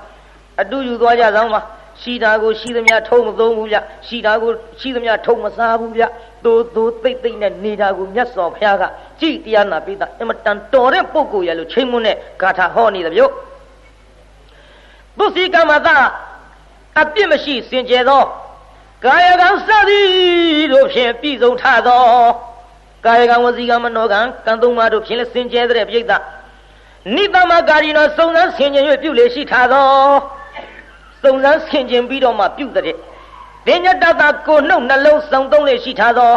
Speaker 1: အတူယူသွားကြစမ်းပါ ရှိတာကိုရှိသမျှထုံးမသုံးဘူးဗျရှိတာကိုရှိသမျှထုံးမစားဘူးဗျသို့သို့သိမ့်သိမ့်နဲ့နေတာကိုမြတ်စွာဘုရားကကြည်တရားနာပိသအမတန်တော်တဲ့ပုဂ္ဂိုလ်ရလို့ချိန်မွန်းတဲ့ဂါထာဟောနေတယ်ဗျသူစီကမ္မသအပြစ်မရှိစင်ကြယ်သောကာယကံစသည်တို့ဖြင့်ပြည်စုံထသောကာယကံဝစီကံမနောကံကံသုံးပါးတို့ဖြင့်လည်းစင်ကြယ်တဲ့ပြိဿနိတမကာရီနောစုံစမ်းဆင်ခြင်၍ပြုလေရှိထသော စုံစမ်းဆင်ခြင်ပြီးတော့မှပြုတဲ့ဒိညတတကိုနှုတ်နှလုံးစုံသုံးလေရှိထသော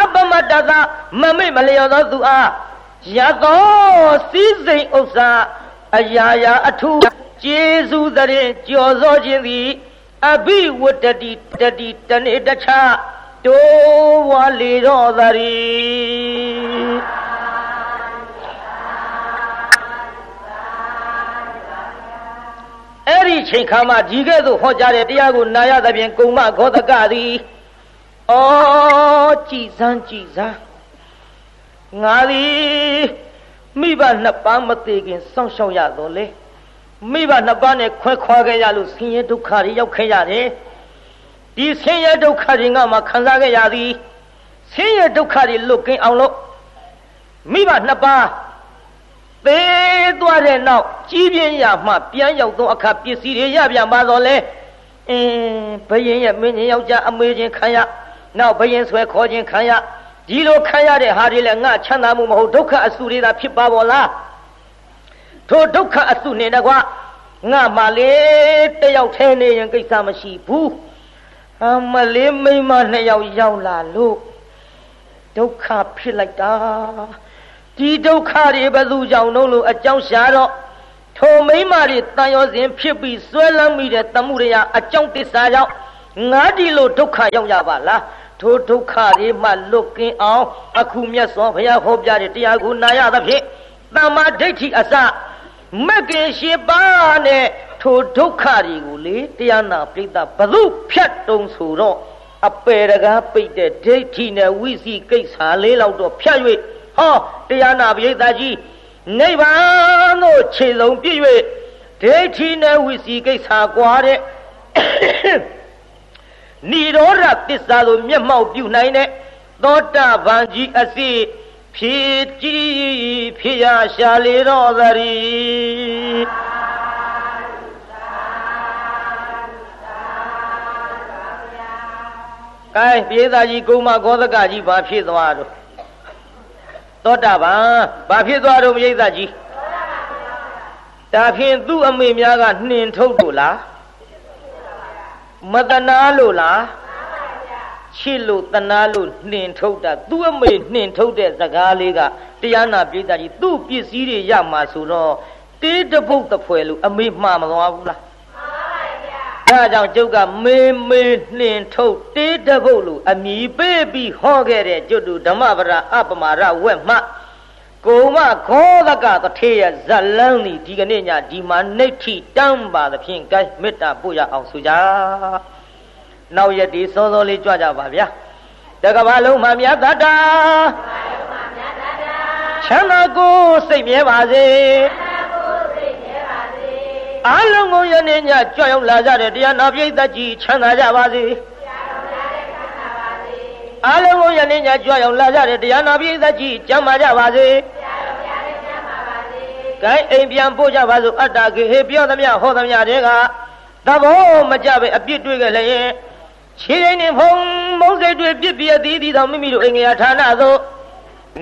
Speaker 1: အပမတတမမေ့မလျော်သောသူအားရသောစည်းစိမ်ဥစ္စာအရာရာအထူးကျေးဇူးတရင်ကြော်စောခြင်းသည်အဘိဝတ္တတိတတိတနေ့တခြားတိုးဝါလေတော်သရီ ချိန်ခါမှဒီကဲ့သို့ဟောကြားတဲ့တရားကိုနာရသဖြင့်ကုံမခောတကသည်ဩကြည်စမ်းကြည်စမ်းငါသည်မိဘနှစ်ပါးမသေးခင်စောင့်ရှောက်ရတော့လေမိဘနှစ်ပါးနဲ့ခွဲခွာခဲ့ရလို့ဆင်းရဲဒုက္ခတွေရောက်ခဲ့ရတယ်ဒီဆင်းရဲဒုက္ခတွေငါမှခံစားခဲ့ရသည်ဆင်းရဲဒုက္ခတွေလွတ်ကင်းအောင်လို့မိဘနှစ်ပါး သေးသွားတဲ့နောက်ကြီးပြင်းရမှပြန်ရောက်သောအခါပစ္စည်းတွေရပြန်ပါတော့လေအင်းဘယင်ရဲ့မင်းကြီးယောက်ျားအမေချင်းခံရနောက်ဘယင်ဆွဲခေါ်ခြင်းခံရဒီလိုခံရတဲ့ဟာတွေလည်းငါချမ်းသာမှုမဟုတ်ဒုက္ခအစုတွေသာဖြစ်ပါပေါ်လားထိုဒုက္ခအစုနေတကွငါမှလေတယောက်ထဲနေရင်ကိစ္စမရှိဘူးအမလေးမိမနှစ်ယောက်ရောက်လာလို့ဒုက္ခဖြစ်လိုက်တာ ဒီဒုက္ခတွေဘယ်သူကြောင့်လို့အကြောင်းရှာတော့ထိုမိမတွေတန်ရောစဉ်ဖြစ်ပြီးဆွဲလန်းမိတဲ့တမှုတွေဟာအကြောင်းတစ္ဆာကြောင့်ငါဒီလိုဒုက္ခရောက်ရပါလားထိုဒုက္ခတွေမှလွတ်ကင်းအောင်အခုမြတ်စွာဘုရားဟောပြတဲ့တရားကိုနာရသဖြင့်တမ္မာဒိဋ္ဌိအစမကင်ရှိပါနဲ့ထိုဒုက္ခတွေကိုလေတရားနာပြိဿဘသူဖြတ်တုံဆိုတော့အပေတကားပိတ်တဲ့ဒိဋ္ဌိနဲ့ဝိစီကိစ္စလေးလောက်တော့ဖြတ်၍ ဟောတရားနာပြိဿကြီးနိဗ္ဗာန်သို့ခြေဆုံးပြည့်၍ဒိဋ္ဌိနဲ့ဝိစီကိစ္စကွာတဲ့និရောဓသစ္စာကိုမျက်မှောက်ပြုနိုင်တဲ့သောတာပန်ကြီးအစီဖြည့်ကြည်ဖြည့်ရရှာလေတော်သရီကဲပြေသာကြီးကုမဂောသကကြီးဘာဖြစ်သွားတော့ သောတာပန်ဘာဖြစ်သွားတော့ပြိဿကြီးဒါဖြင့်သူ့အမေများကနှင်ထုတ်လို့လားမတနာလို့လားချစ်လို့တနာလို့နှင်ထုတ်တာသူ့အမေနှင်ထုတ်တဲ့စကားလေးကတရားနာပိဋကကြီးသူ့ပစ္စည်းတွေရမှာဆိုတော့တေးတပုတ်တဖွဲလို့အမေမှားမသွားဘူးလား ဒါကြောင့်ကျုပ်ကမေမေနှင်ထုတ်တေးတပုတ်လို့အမိပေးပြီးဟောခဲ့တဲ့ကျွတ်တူဓမ္မပဒအပမာရဝက်မှကုံမခောသကတထေရဇလန်းဒီဒီကနေ့ညဒီမှာနှိဋ္ဌိတမ်းပါသဖြင့်ကဲမေတ္တာပို့ရအောင်ဆိုကြနောက်ရက်ဒီစောစောလေးကြွကြပါဗျာတကဘာလုံးမှမြတ်တတာချမ်းသာကိုစိတ်မြဲပါစေ အလုံးကိုယနေ့ညကြွရောက်လာကြတဲ့တရားနာပိဋကကြီးချမ်းသာကြပါစေအလုံးကိုယနေ့ညကြွရောက်လာကြတဲ့တရားနာပိဋကကြီးကျမ်းမာကြပါစေကဲအိမ်ပြန်ပို့ကြပါစို့အတ္တကေဟေပြောသမျှဟောသမျှတွေကသဘောမကြပဲအပြစ်တွေ့ကြလျင်ခြေရင်နေဖုံမုံစိတ်တွေပြစ်ပြအသီးသီးသောမိမိတို့အိမ်ငယ်ဌာနသို့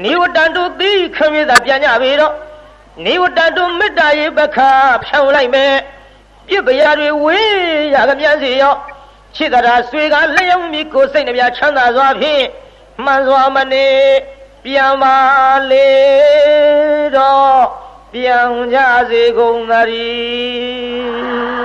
Speaker 1: နိဝတ္တန်တုသီခမေသာပြန်ကြပြီတော့ နိဝတ္တန်တုမေတ္တာရေပခါဖြောင်းလိုက်မယ်ပြစ်ပရာတွေဝေးရကမြစီရောခြေတရာဆွေကလျောင်းမိကိုစိတ်နှပြချမ်းသာစွာဖြင့်မှန်စွာမနေပြန်ပါလေတော့ပြောင်းကြစေကုန်သတည်း